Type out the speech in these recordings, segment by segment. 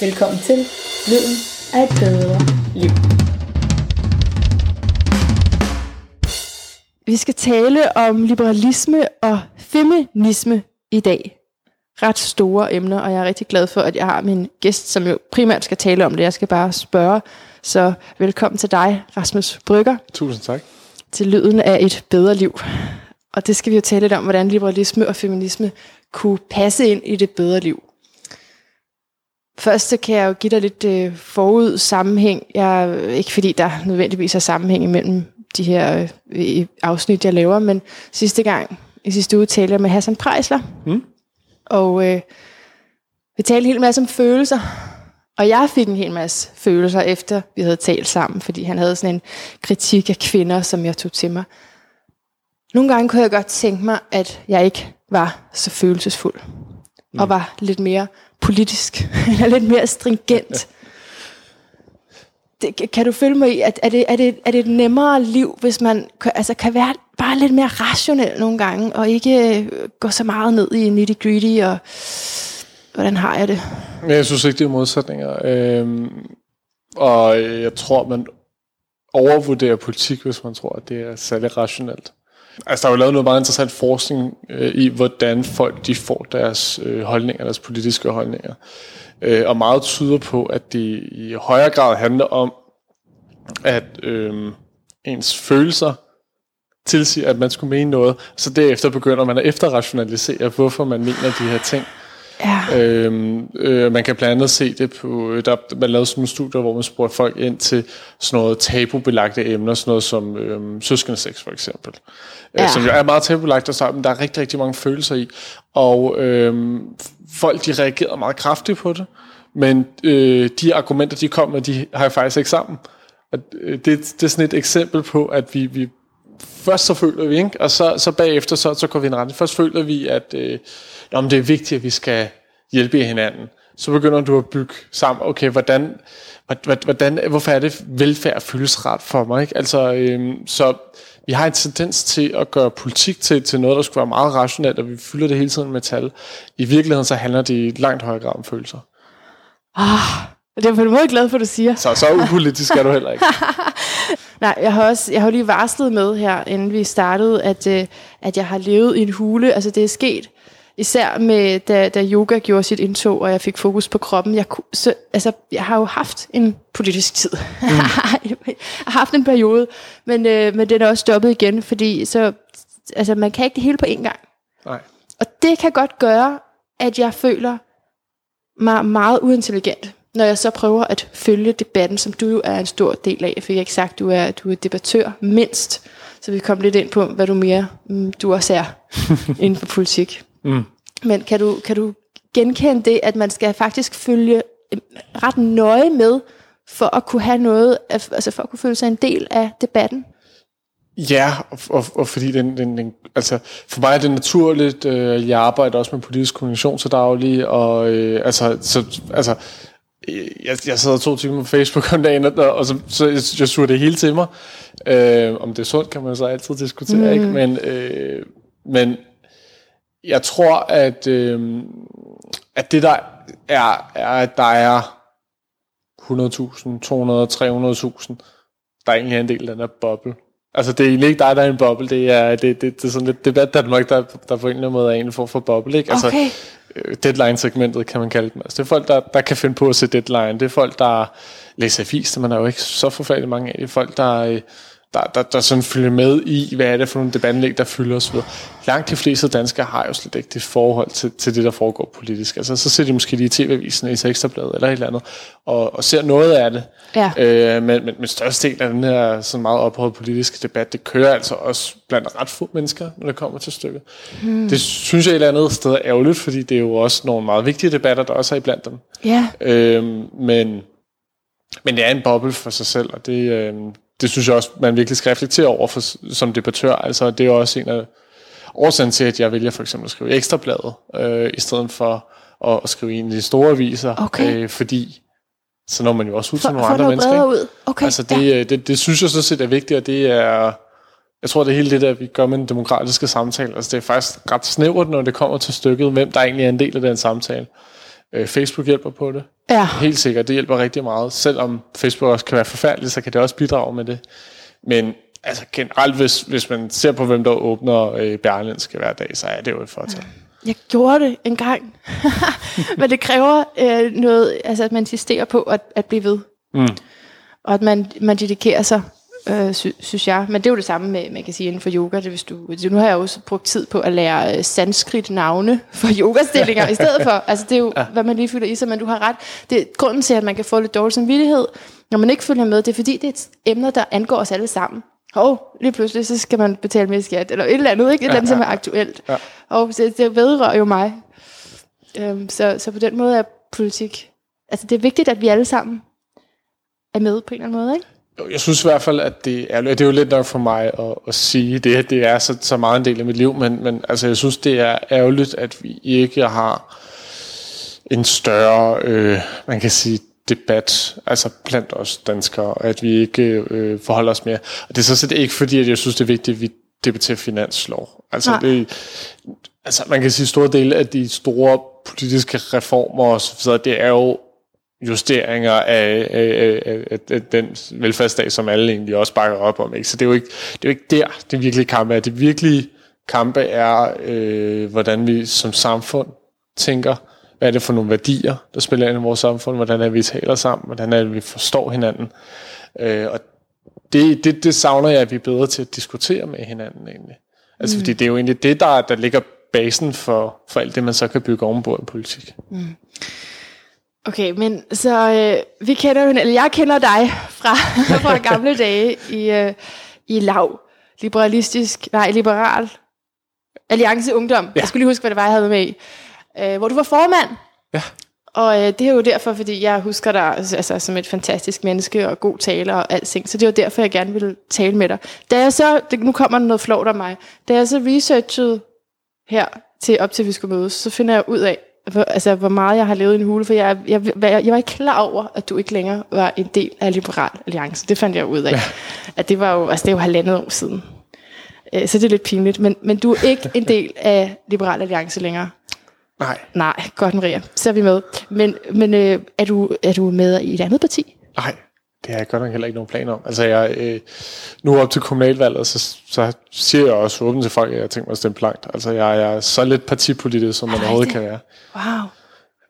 Velkommen til Lyden af et bedre liv. Vi skal tale om liberalisme og feminisme i dag. Ret store emner, og jeg er rigtig glad for, at jeg har min gæst, som jo primært skal tale om det. Jeg skal bare spørge. Så velkommen til dig, Rasmus Brygger, Tusind tak. til Lyden af et bedre liv. Og det skal vi jo tale lidt om, hvordan liberalisme og feminisme kunne passe ind i det bedre liv. Først så kan jeg jo give dig lidt øh, forud sammenhæng. Jeg, ikke fordi der nødvendigvis er sammenhæng imellem de her øh, afsnit, jeg laver, men sidste gang, i sidste uge, talte jeg med Hassan Prejsler. Mm. Og øh, vi talte en hel masse om følelser. Og jeg fik en hel masse følelser, efter vi havde talt sammen, fordi han havde sådan en kritik af kvinder, som jeg tog til mig. Nogle gange kunne jeg godt tænke mig, at jeg ikke var så følelsesfuld. Mm. Og var lidt mere politisk, eller lidt mere stringent. Det, kan du følge mig i, at er det, er, det, er det et nemmere liv, hvis man altså, kan være bare lidt mere rationel nogle gange, og ikke øh, gå så meget ned i nitty gritty, og hvordan har jeg det? Jeg synes ikke, det er modsætninger. Øhm, og jeg tror, man overvurderer politik, hvis man tror, at det er særlig rationelt. Altså, der er jo lavet noget meget interessant forskning øh, i, hvordan folk de får deres øh, holdninger, deres politiske holdninger. Øh, og meget tyder på, at det i højere grad handler om, at øh, ens følelser tilsiger, at man skulle mene noget, så derefter begynder man at efterrationalisere, hvorfor man mener de her ting. Ja. Øhm, øh, man kan blandt andet se det på, der man lavede sådan nogle studier, hvor man spurgte folk ind til sådan noget tabubelagte emner, sådan noget som øhm, søskendesex for eksempel. Ja. Ja. Øh, som jo er meget tabubelagt, og så, men der er rigtig, rigtig mange følelser i. Og øhm, folk, de reagerede meget kraftigt på det, men øh, de argumenter, de kom med, de har faktisk ikke sammen. Og øh, det, det er sådan et eksempel på, at vi, vi først så føler vi, ikke? og så, så bagefter så, så går vi en retning. Først føler vi, at øh, nå, men det er vigtigt, at vi skal hjælpe hinanden. Så begynder du at bygge sammen, okay, hvordan, hvordan, hvorfor er det velfærd føles ret for mig? Ikke? Altså, øhm, så vi har en tendens til at gøre politik til, til noget, der skulle være meget rationelt, og vi fylder det hele tiden med tal. I virkeligheden så handler det i langt højere grad om følelser. Ah, det er jeg på en måde glad for, at du siger. Så så upolitisk er du heller ikke. Nej, jeg har også jeg har lige varslet med her, inden vi startede, at, øh, at jeg har levet i en hule. Altså det er sket, især med, da, da yoga gjorde sit indtog, og jeg fik fokus på kroppen. Jeg, kunne, så, altså, jeg har jo haft en politisk tid. Mm. jeg har haft en periode, men, øh, men den er også stoppet igen, fordi så, altså, man kan ikke det hele på én gang. Nej. Og det kan godt gøre, at jeg føler mig meget uintelligent, når jeg så prøver at følge debatten, som du jo er en stor del af. Jeg fik ikke sagt, at du er, du er debattør mindst, så vi kom lidt ind på, hvad du mere mm, du også er inden for politik. Mm. Men kan du, kan du genkende det, at man skal faktisk følge øh, ret nøje med, for at kunne have noget, altså for at kunne føle sig en del af debatten? Ja, og, og, og fordi den, den, den, altså, for mig er det naturligt, øh, jeg arbejder også med politisk kommunikation så daglig, og øh, altså, så, altså, jeg, jeg sidder to timer på Facebook om dagen, og, og så, så jeg, jeg suger det hele til mig. Øh, om det er sundt, kan man så altid diskutere, mm. ikke? Men, øh, men jeg tror, at, øh, at det der er, er, at der er 100.000, 200, 300.000, der egentlig er en del af den her boble. Altså, det er egentlig ikke dig, der er en boble. Det er, det, det, det er sådan lidt debat Danmark, der, der på en eller anden måde er en form for boble. Ikke? Altså, Okay. Øh, deadline-segmentet, kan man kalde dem. Altså, det er folk, der, der kan finde på at se deadline. Det er folk, der læser avis, det man er jo ikke så forfærdeligt mange af. Det er folk, der, øh, der, der, der sådan følger med i, hvad er det for nogle debatindlæg, der fylder osv. Langt de fleste danskere har jo slet ikke det forhold til, til det, der foregår politisk. Altså, så ser de måske lige i TV-avisen, i Ekstrabladet eller et eller andet, og, og ser noget af det. Ja. Øh, men, men, men størstedelen af den her sådan meget ophøjet politiske debat, det kører altså også blandt ret få mennesker, når det kommer til stykket. Hmm. Det synes jeg et eller andet sted er ærgerligt, fordi det er jo også nogle meget vigtige debatter, der også er iblandt dem. Ja. Øhm, men, men det er en boble for sig selv, og det, øhm, det synes jeg også, man virkelig skal reflektere over for, som debattør. Altså, det er også en af årsagen til, at jeg vælger for eksempel at skrive ekstrabladet, øh, i stedet for at, at skrive en af de store aviser, Okay. øh, fordi så når man jo også ud til nogle for andre mennesker. ikke? ud. Okay. Altså det, ja. det, det synes jeg så set er vigtigt, og det er, jeg tror det er hele det der, vi gør med den demokratiske samtale. Altså det er faktisk ret snævert, når det kommer til stykket, hvem der egentlig er en del af den samtale. Øh, Facebook hjælper på det. Ja. Helt sikkert, det hjælper rigtig meget. Selvom Facebook også kan være forfærdeligt, så kan det også bidrage med det. Men altså generelt, hvis, hvis man ser på, hvem der åbner øh, Berlinske hver dag, så er det jo et fortal. Jeg gjorde det en gang. Men det kræver øh, noget, altså at man insisterer på at, at blive ved. Mm. Og at man, man dedikerer sig, øh, sy, synes jeg. Men det er jo det samme med, man kan sige, inden for yoga. Det, hvis du, nu har jeg også brugt tid på at lære øh, sanskrit navne for yogastillinger i stedet for. Altså det er jo, ja. hvad man lige fylder i sig, men du har ret. Det er grunden til, at man kan få lidt dårlig samvittighed, når man ikke følger med. Det er fordi, det er et emne, der angår os alle sammen. Hov, lige pludselig, så skal man betale mere skat, eller et eller andet, ikke? Et eller andet, som er aktuelt. Ja. Og det, det vedrører jo mig. Øhm, så, så på den måde er politik... Altså, det er vigtigt, at vi alle sammen er med på en eller anden måde, ikke? Jeg synes i hvert fald, at det er, det er jo lidt nok for mig at, at sige, det, det er så, så meget en del af mit liv, men, men altså, jeg synes, det er ærgerligt, at vi ikke har en større, øh, man kan sige, debat, altså blandt os danskere, at vi ikke øh, forholder os mere. Og det er så set ikke fordi, at jeg synes, det er vigtigt, at vi debatterer finanslov. Altså, Nej. det, altså man kan sige, store dele af de store politiske reformer og så videre, det er jo justeringer af, af, af, af, af den velfærdsstat, som alle egentlig også bakker op om. Ikke? Så det er jo ikke, det er jo ikke der, det virkelige kampe er. Det virkelige kampe er, øh, hvordan vi som samfund tænker, hvad er det for nogle værdier, der spiller ind i vores samfund, hvordan er vi taler sammen, hvordan er det, vi forstår hinanden. Øh, og det, det, det savner jeg, at vi er bedre til at diskutere med hinanden egentlig. Altså, mm. fordi det er jo egentlig det, der, der ligger basen for, for alt det, man så kan bygge ovenpå i politik. Okay, men så øh, vi kender jo, eller jeg kender dig fra, fra gamle dage i, øh, i lav, liberalistisk, nej, liberal, Alliance Ungdom. Ja. Jeg skulle lige huske, hvad det var, jeg havde med i. Øh, hvor du var formand. Ja. Og øh, det er jo derfor, fordi jeg husker dig altså, som et fantastisk menneske og god taler og alting. Så det var derfor, jeg gerne ville tale med dig. Da jeg så, det, nu kommer noget flot af mig. Da jeg så researchede her til op til vi skulle mødes, så finder jeg ud af, hvor, altså, hvor meget jeg har levet i en hule, for jeg, jeg, jeg, jeg var ikke klar over, at du ikke længere var en del af Liberal Alliance. Det fandt jeg ud af. Ja. At det var jo, altså, det er jo halvandet år siden. Øh, Så det er lidt pinligt, men, men du er ikke en del af Liberal Alliance længere. Nej. Nej, godt Maria, så er vi med. Men, men øh, er, du, er du med i et andet parti? Nej, det har jeg godt nok heller ikke nogen plan om. Altså, jeg, øh, nu op til kommunalvalget, så, så siger jeg også åbent til folk, at jeg tænkt mig at stemme blankt. Altså, jeg, jeg er så lidt partipolitisk, som man Er det overhovedet kan være. Wow.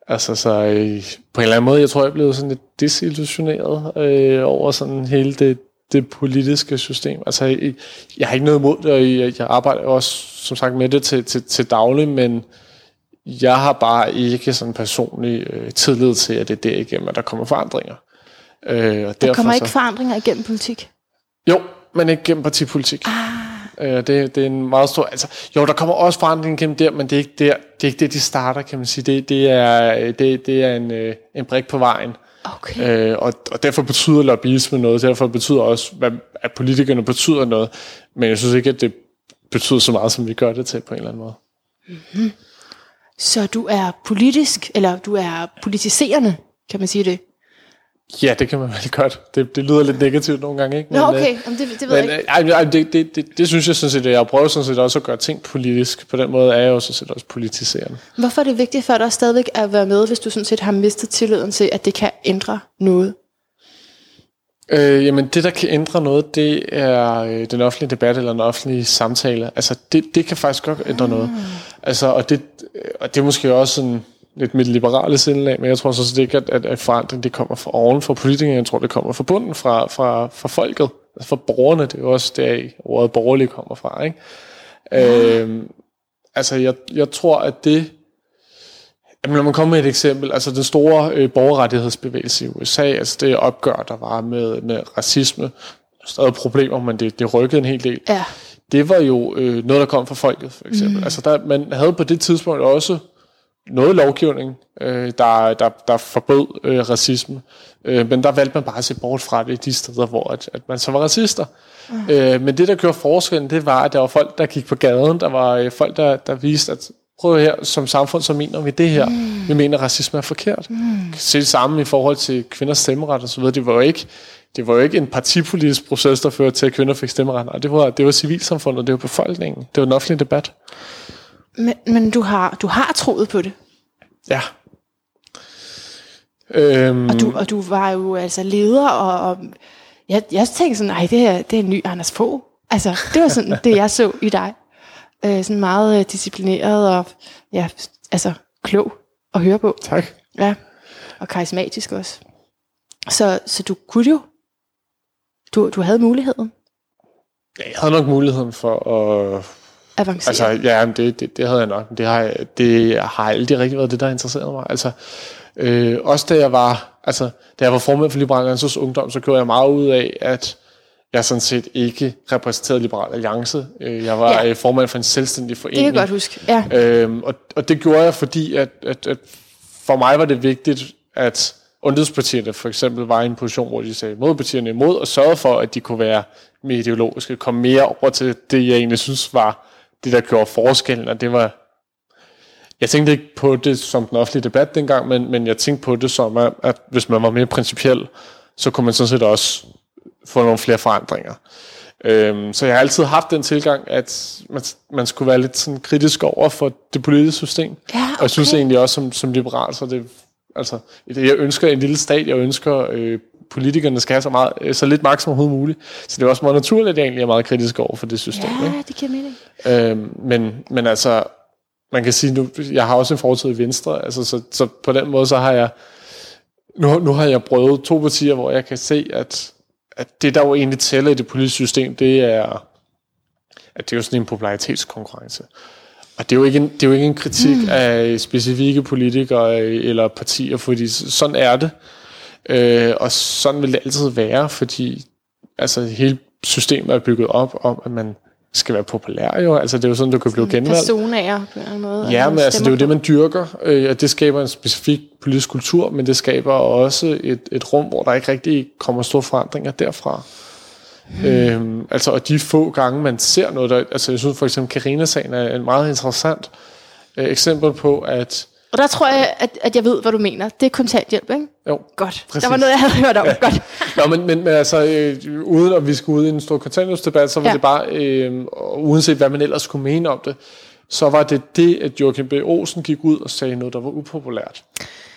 Altså, så øh, på en eller anden måde, jeg tror, jeg blevet sådan lidt desillusioneret øh, over sådan hele det, det politiske system. Altså, jeg, jeg har ikke noget imod det, og jeg, jeg arbejder også, som sagt, med det til, til, til daglig, men jeg har bare ikke sådan personlig øh, tillid til, at det er derigennem, at der kommer forandringer. Øh, og Der kommer så- ikke forandringer igennem politik. Jo, men ikke gennem partipolitik. Ah. Øh, det, det er en meget stor... Altså, jo, der kommer også forandring gennem der, men det er ikke der, det er ikke det, de starter, kan man sige. Det, det, er, det, det er en, øh, en brik på vejen. Okay. Øh, og, og derfor betyder lobbyisme noget. Derfor betyder også, hvad, at politikerne betyder noget. Men jeg synes ikke, at det betyder så meget, som vi gør det til på en eller anden måde. Så du er politisk, eller du er politiserende, kan man sige det? Ja, det kan man vel godt. Det, det lyder lidt negativt nogle gange, ikke? Nå, øh, okay, Jamen, det, det ved jeg Men, ikke. øh, ej, men, ej, det, det, det, det synes jeg sådan set, at jeg prøver sådan set også at gøre ting politisk. På den måde er jeg jo sådan set også politiserende. Hvorfor er det vigtigt for dig stadigvæk at være med, hvis du sådan set har mistet tilliden til, at det kan ændre noget? Øh, jamen det, der kan ændre noget, det er øh, den offentlige debat eller den offentlige samtale. Altså det, det kan faktisk godt ændre noget. Altså, og, det, og det er måske også sådan lidt mit liberale sindelag, men jeg tror så set ikke, at, at, at forandring det kommer fra oven fra politikerne. Jeg tror, det kommer fra bunden, fra, fra, fra folket, altså fra borgerne. Det er jo også der, ordet borgerlige kommer fra. Ikke? Øh, altså jeg, jeg tror, at det Jamen, lad mig komme med et eksempel. Altså den store øh, borgerrettighedsbevægelse i USA, altså det opgør, der var med, med racisme, stadig problemer, men det, det rykkede en hel del. Ja. Det var jo øh, noget, der kom fra folket, for eksempel. Mm. Altså der, man havde på det tidspunkt også noget lovgivning, øh, der, der, der forbød øh, racisme. Øh, men der valgte man bare at se bort fra det de steder, hvor at, at man så var racister. Mm. Øh, men det, der gjorde forskellen, det var, at der var folk, der gik på gaden. Der var øh, folk, der, der viste, at prøv her, som samfund, så mener vi det her. Mm. Vi mener, at racisme er forkert. Mm. Se det samme i forhold til kvinders stemmeret og så videre. Det var jo ikke, det var jo ikke en partipolitisk proces, der førte til, at kvinder fik stemmeret. Nej, det var, det var civilsamfundet, det var befolkningen. Det var den offentlige debat. Men, men du, har, du har troet på det. Ja. Øhm, Og du, og du var jo altså leder, og, og jeg, jeg tænkte sådan, nej, det er, det er en ny Anders Fogh. Altså, det var sådan det, jeg så i dig. Øh, sådan meget øh, disciplineret og ja, altså klog at høre på. tak. Ja, og karismatisk også. Så, så du kunne jo, du, du havde muligheden Ja, jeg havde nok muligheden for at... avancere. Altså, ja, det, det, det havde jeg nok. Det har, det har aldrig rigtig været det, der interesserede mig. Altså, øh, også da jeg var, altså, da jeg var formand for Liberal Alliances Ungdom, så gjorde jeg meget ud af, at jeg sådan set ikke repræsenterede Liberal Alliance. Øh, Jeg var Ja. ja. formand for en selvstændig det forening. kan jeg godt huske. Ja. Øhm, og, og det gjorde jeg, fordi at, at, at for mig var det vigtigt, at undhedspartierne for eksempel var i en position, hvor de sagde modpartierne imod, og sørgede for, at de kunne være mere ideologiske, komme mere over til det, jeg egentlig synes var det, der gjorde forskellen, og det var... Jeg tænkte ikke på det som den offentlige debat dengang, men, men jeg tænkte på det som, at, at hvis man var mere principiel, så kunne man sådan set også få nogle flere forandringer. Øhm, så jeg har altid haft den tilgang, at man, man skulle være lidt sådan kritisk over for det politiske system. Ja, Og jeg synes okay. egentlig også som, som liberal, så det, altså, jeg ønsker en lille stat, jeg ønsker øh, politikerne skal have så, meget, øh, så lidt magt som overhovedet muligt. Så det er også meget naturligt, at jeg egentlig er meget kritisk over for det system. Ikke? Ja, det giver mening. Øhm, men, men altså, man kan sige, nu, jeg har også en fortid i Venstre, altså, så, så på den måde, så har jeg, nu, nu har jeg prøvet to partier, hvor jeg kan se, at, at det, der jo egentlig tæller i det politiske system, det er, at det er jo sådan en popularitetskonkurrence. Og det er jo ikke en, det er jo ikke en kritik mm. af specifikke politikere eller partier, fordi sådan er det. Øh, og sådan vil det altid være, fordi altså, hele systemet er bygget op om, at man skal være populær jo. Altså det er jo sådan, du kan blive genvalgt. Personager på en eller anden måde. Ja, og men altså, det er jo det, man dyrker, øh, og det skaber en specifik politisk kultur, men det skaber også et, et rum, hvor der ikke rigtig kommer store forandringer derfra. Mm. Øhm, altså, og de få gange, man ser noget, der, altså jeg synes for eksempel, Carina-sagen er en meget interessant øh, eksempel på, at Og der tror jeg, at, at jeg ved, hvad du mener. Det er kontanthjælp, ikke? jo, Godt. Præcis. Der var noget, jeg havde hørt om. Godt. Nå, men, men, men altså, øh, uden at vi skulle ud i en stor kontanthjælpsdebat, så var Ja. ja. det bare, øh, uanset hvad man ellers kunne mene om det, så var det det, at Joachim B. Olsen gik ud og sagde noget, der var upopulært.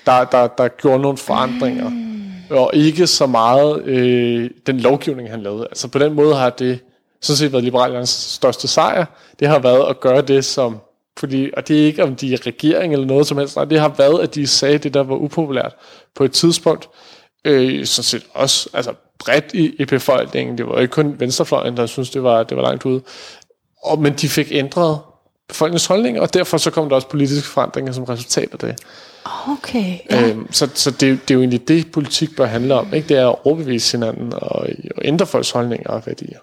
Der, der, der gjorde nogle forandringer. Mm. Og ikke så meget øh, den lovgivning, han lavede. Altså på den måde har det sådan set været Liberal Alliances største sejr. Det har været at gøre det, som... Fordi, og det er ikke, om de er regering eller noget som helst. Nej, det har været, at de sagde det, der var upopulært på et tidspunkt. Øh, sådan set også altså bredt i, i befolkningen. Det var ikke kun venstrefløjen, der synes det var, det var langt ude. Og, men de fik ændret befolkningens holdninger, og derfor så kom der også politiske forandringer som resultat af det. Okay. Ja. Øhm, så så det, er jo- det er jo egentlig det, politik bør handle om. Ikke? Det er at overbevise hinanden og, og ændre folks holdninger og værdier.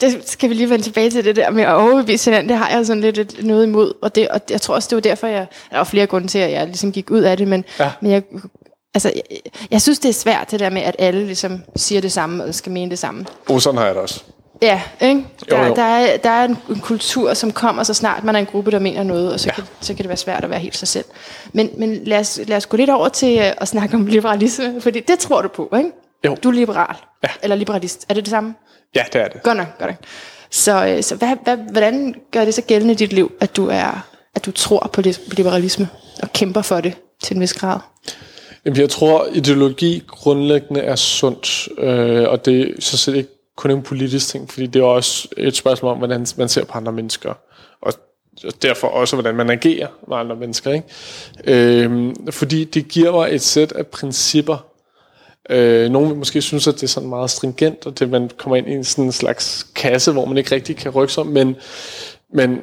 Det skal vi lige vende tilbage til det der med at overbevise hinanden. Det har jeg sådan lidt et, noget imod. Og, det, og jeg tror også, det var derfor, jeg... Der var flere grunde til, at jeg ligesom gik ud af det. Men, Ja. men jeg, altså, jeg, jeg synes, det er svært, det der med, at alle ligesom siger det samme og skal mene det samme. Og sådan har jeg det også. Ja, ikke? Jo, Der, jo. der, er, der er en, en kultur, som kommer så snart man er en gruppe, der mener noget, og så, ja. kan, så kan det være svært at være helt sig selv. Men, men lad, os, lad os gå lidt over til øh, at snakke om liberalisme, fordi det tror du på, ikke? Jo. Du er liberal. Ja. Eller liberalist. Er det det samme? Ja, det er det. Godt nok, godt nok. Så, øh, så hvad, hvad, hvordan gør det så gældende i dit liv, at du, er, at du tror på li- liberalisme og kæmper for det til en vis grad? Jamen, jeg tror, ideologi grundlæggende er sundt, øh, og det er så set ikke kun en politisk ting, fordi det er også et spørgsmål om, hvordan man ser på andre mennesker, og og derfor også, hvordan man agerer med andre mennesker. Ikke? Øh, fordi det giver mig et sæt af principper. Øh, nogle måske synes, at det er sådan meget stringent, og det man kommer ind i en sådan en slags kasse, hvor man ikke rigtig kan rykke sig, men, men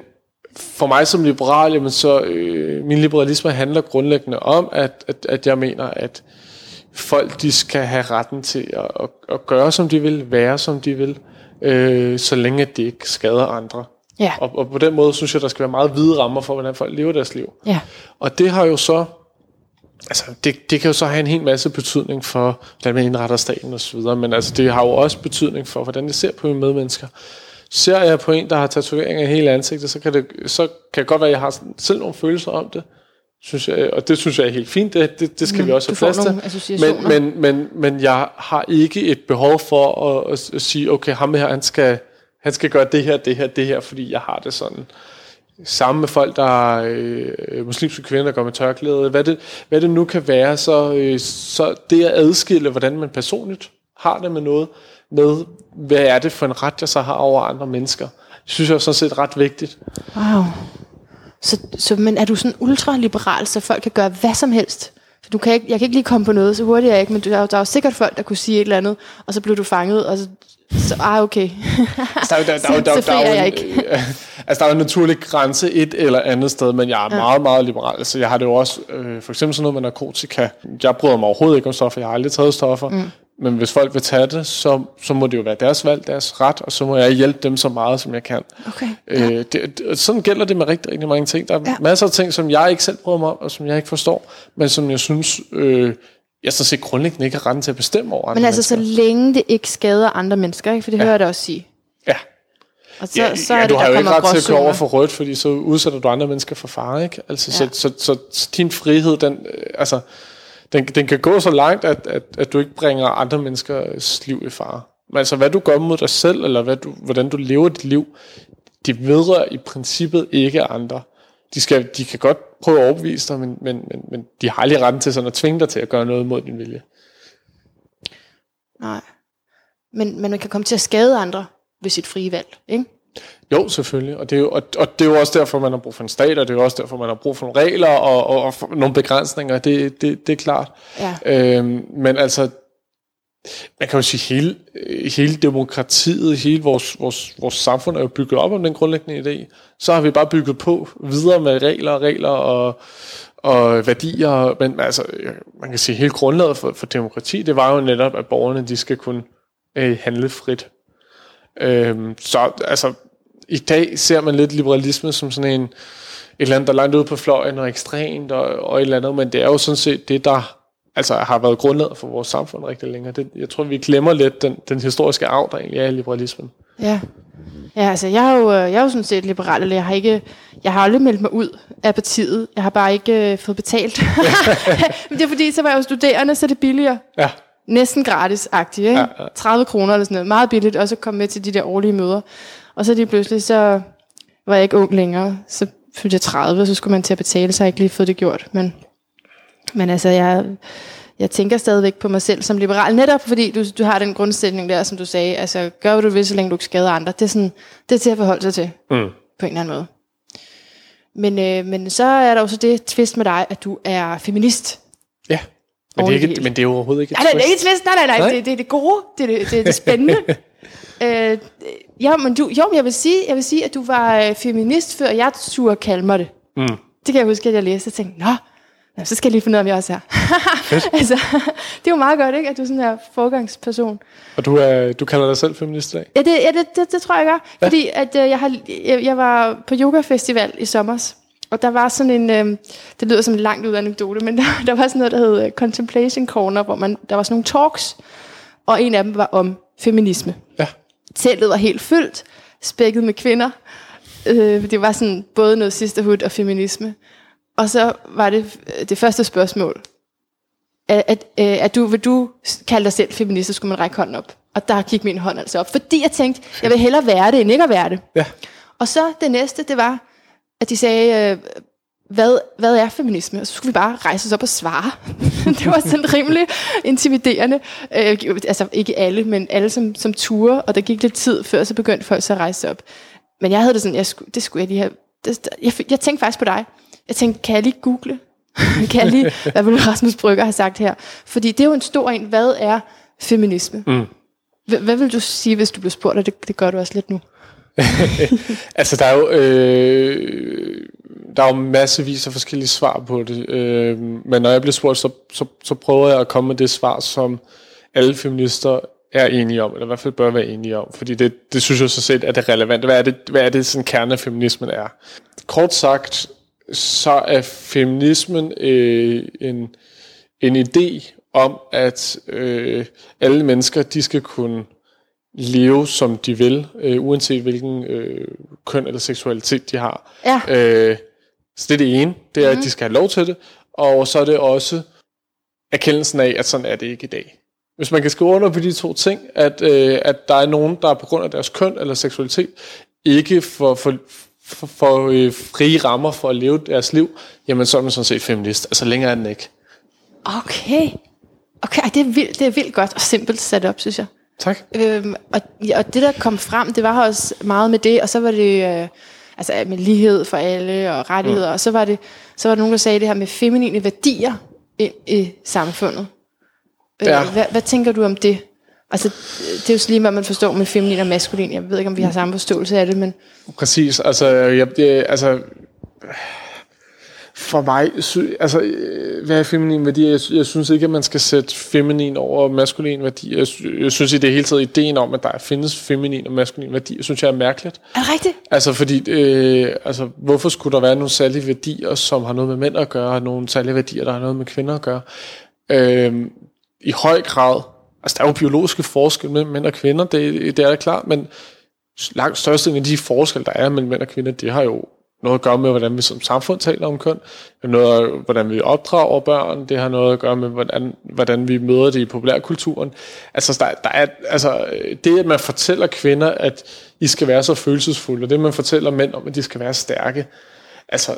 for mig som liberal, jamen så øh, min liberalisme handler grundlæggende om, at, at, at jeg mener, at folk de skal have retten til at, at, at gøre, som de vil, være, som de vil, øh, så længe at det ikke skader andre. Ja. Og, og på den måde synes jeg, der skal være meget hvide rammer for, hvordan folk lever deres liv. Ja. Og det har jo så, altså det, det kan jo så have en hel masse betydning for, hvordan man indretter staten og så videre, men altså det har jo også betydning for, hvordan jeg ser på mine medmennesker. Ser jeg på en, der har tatoveringer i hele ansigtet, så kan det, så kan det godt være, at jeg har sådan- selv nogle følelser om det. Synes jeg, og det synes jeg er helt fint, det, det, det skal mm, vi også have plads til. Men, men, men, men jeg har ikke et behov for at, at, at sige, okay, ham her, han skal, han skal gøre det her, det her, det her, fordi jeg har det sådan sammen med folk, der er øh, muslimske kvinder, der går med tørklæde, hvad det, hvad det nu kan være, så, øh, så det at adskille, hvordan man personligt har det med noget, med hvad er det for en ret, jeg så har over andre mennesker, det synes jeg er sådan set ret vigtigt. Wow. Så, så, men er du sådan ultraliberal, så folk kan gøre hvad som helst? For du kan ikke, jeg kan ikke lige komme på noget, så hurtigt er jeg ikke, men der, er der er jo sikkert folk, der kunne sige et eller andet, og så blev du fanget, og så, så ah, okay. Altså, der, jo- der, der, der, der, Så- så er frier jeg ikke. øh, altså, der er jo en naturlig grænse et eller andet sted, men jeg er ja. meget, meget liberal. Altså, jeg har det jo også, øh, for eksempel sådan noget med narkotika. Jeg bryder mig overhovedet ikke om stoffer, jeg har aldrig taget stoffer. Mm. Men hvis folk vil tage det, så, så må det jo være deres valg, deres ret, og så må jeg hjælpe dem så meget, som jeg kan. Okay. Øh, det, det, sådan gælder det med rigtig, rigtig mange ting. Der er Ja. ja. masser af ting, som jeg ikke selv bryder mig om, og som jeg ikke forstår, men som jeg synes, øh, jeg så set grundlæggende ikke har retten til at bestemme over andre Men altså, så mennesker. længe det ikke skader andre mennesker, ikke? for det ja. hører jeg da også sige. Ja. Og så, Ja, så ja, er du det, har der jo ikke ret til at køre over for rødt, fordi så udsætter du andre mennesker for fare, ikke? Altså, Ja. ja. så, så, så, så din frihed, den, øh, altså, den, den kan gå så langt, at, at, at du ikke bringer andre menneskers liv i fare. Men altså, hvad du gør mod dig selv, eller hvad du, hvordan du lever dit liv, det vedrører i princippet ikke andre. De, skal, de kan godt prøve at overbevise dig, men, men, men, men de har aldrig retten til sådan at tvinge dig til at gøre noget mod din vilje. Nej. Men, men man kan komme til at skade andre ved sit frie valg, ikke? Jo, selvfølgelig. Og det, er jo, og, og det er jo også derfor, man har brug for en stat, og det er jo også derfor, man har brug for nogle regler og, og, og nogle begrænsninger. Det, det, det er klart. Ja. Øhm, men altså, man kan jo sige, hele, øh, hele demokratiet, hele vores, vores, vores samfund er jo bygget op om den grundlæggende idé. Så har vi bare bygget på videre med regler og regler og, og værdier. Men altså, øh, man kan sige, hele grundlaget for, for demokrati, det var jo netop, at borgerne de skal kunne øh, handle frit. Øh, så altså, i dag ser man lidt liberalisme som sådan en, et eller andet, der er langt ude på fløjen og ekstremt og, og et eller andet, men det er jo sådan set det, der altså, har været grundlaget for vores samfund rigtig længe. Det, jeg tror, vi glemmer lidt den, den historiske arv, der egentlig er i liberalismen. Ja. Ja, altså jeg er jo, øh, jeg er jo sådan set liberal, eller jeg har ikke, jeg har aldrig meldt mig ud af partiet. Jeg har bare ikke øh, fået betalt. Men det er fordi, så var jeg jo studerende, så er det billigere. Ja, Næsten gratis-agtigt, ikke? Ja, ja. 30 kroner eller sådan noget. Meget billigt, og så komme med til de der årlige møder. Og så lige pludselig, så var jeg ikke ung længere. Så fyldte jeg 30, og så skulle man til at betale, så har jeg ikke lige fået det gjort. Men, men altså, jeg, jeg tænker stadigvæk på mig selv som liberal, netop fordi du, du har den grundsætning der, som du sagde, altså gør hvad du vil, så længe du ikke skader andre. Det er, sådan, det er til at forholde sig til, Mm. på en eller anden måde. Men, øh, men så er der jo så det twist med dig, at du er feminist. ja. Men, det er ikke, men det er overhovedet ikke et Nej, nej, det er ikke twist. Nej, nej, nej. Nej. Det, det er det gode. Det er det, det, er det spændende. øh, ja, men du, jo, men jeg vil, sige, jeg vil sige, at du var øh, feminist, før jeg turde kalde mig det. Mm. Det kan jeg huske, at jeg læste og tænkte, nå, nå, så skal jeg lige finde ud af, om jeg også er. altså, det er jo meget godt, ikke, at du er sådan her forgangsperson. Og du, er, du kalder dig selv feminist i dag? Ja, det, ja, det, det, det tror jeg, gør. Ja. Fordi at, øh, jeg, har, jeg, jeg var på yogafestival i sommer, og der var sådan en, øh, det lyder som en langt ud anekdote, men der, der var sådan noget, der hed øh, Contemplation Corner, hvor man, der var sådan nogle talks, og en af dem var om feminisme. Ja. Teltet var helt fyldt, spækket med kvinder. Øh, det var sådan både noget sisterhood og feminisme. Og så var det øh, det første spørgsmål. At, at, øh, at du, vil du kalde dig selv feminist, så skulle man række hånden op. Og der gik min hånd altså op. Fordi jeg tænkte, jeg vil hellere være det, end ikke at være det. Ja. Og så det næste, det var, at de sagde, øh, hvad, hvad er feminisme? Og så skulle vi bare rejse os op og svare. det var sådan rimelig intimiderende. Øh, altså ikke alle, men alle som, som ture, og der gik lidt tid før, så begyndte folk så at rejse op. Men jeg havde det sådan, jeg skulle, det skulle jeg lige have. Det, jeg, jeg tænkte faktisk på dig. Jeg tænkte, kan jeg lige google? kan jeg lige, hvad vil Rasmus Brygger have sagt her? Fordi det er jo en stor en. Hvad er feminisme? Mm. Hvad, hvad vil du sige, hvis du blev spurgt, og det, det gør du også lidt nu? Altså, der er jo, øh, der er jo massevis af forskellige svar på det. Øh, men når jeg bliver spurgt, så, så, så prøver jeg at komme med det svar, som alle feminister er enige om, eller i hvert fald bør være enige om. Fordi det, det synes jeg så set er det relevante. Hvad er det, hvad er det sådan kerne af feminismen er? Kort sagt, så er feminismen øh, en, en idé om, at øh, alle mennesker, de skal kunne leve, som de vil, øh, uanset hvilken øh, køn eller seksualitet de har. Ja. Øh, så det er det ene, det er, mm. at de skal have lov til det, og så er det også erkendelsen af, at sådan er det ikke i dag. Hvis man kan skrive under på de to ting, at, øh, at der er nogen, der på grund af deres køn eller seksualitet, ikke får, får, for, for øh, frie rammer for at leve deres liv, jamen så er man sådan set feminist. Altså længere er den ikke. Okay. Okay, ej, det er, vildt, det er vildt godt og simpelt sat op, synes jeg. Tak. Øhm, og, og det, der kom frem, det var også meget med det, og så var det øh, altså med lighed for alle og rettigheder, mm. og så var, det, så var der nogen, der sagde det her med feminine værdier ind i samfundet. Øh, Ja. hvad, hvad tænker du om det? Altså, det er jo så lige, hvad man forstår med feminin og maskulin. Jeg ved ikke, om vi har samme forståelse af det, men Præcis. Altså, jeg, det, altså for mig, altså, hvad er feminin værdi? Jeg, jeg synes ikke, at man skal sætte feminin over maskulin værdi. Jeg, jeg synes i det hele taget, ideen om, at der findes feminin og maskulin værdi, synes jeg er mærkeligt. er det rigtigt? Altså, fordi, øh, altså, hvorfor skulle der være nogle særlige værdier, som har noget med mænd at gøre, og nogle særlige værdier, der har noget med kvinder at gøre? Øh, i høj grad, altså, der er jo biologiske forskelle mellem mænd og kvinder, det, det er da klart, men langt størstedelen af de forskelle, der er mellem mænd og kvinder, det har jo noget at gøre med, hvordan vi som samfund taler om køn. Noget hvordan vi opdrager børn. Det har noget at gøre med, hvordan, hvordan vi møder det i populærkulturen. Altså, der, der er, altså, det, at man fortæller kvinder, at I skal være så følelsesfulde, og det, man fortæller mænd om, at de skal være stærke. Altså,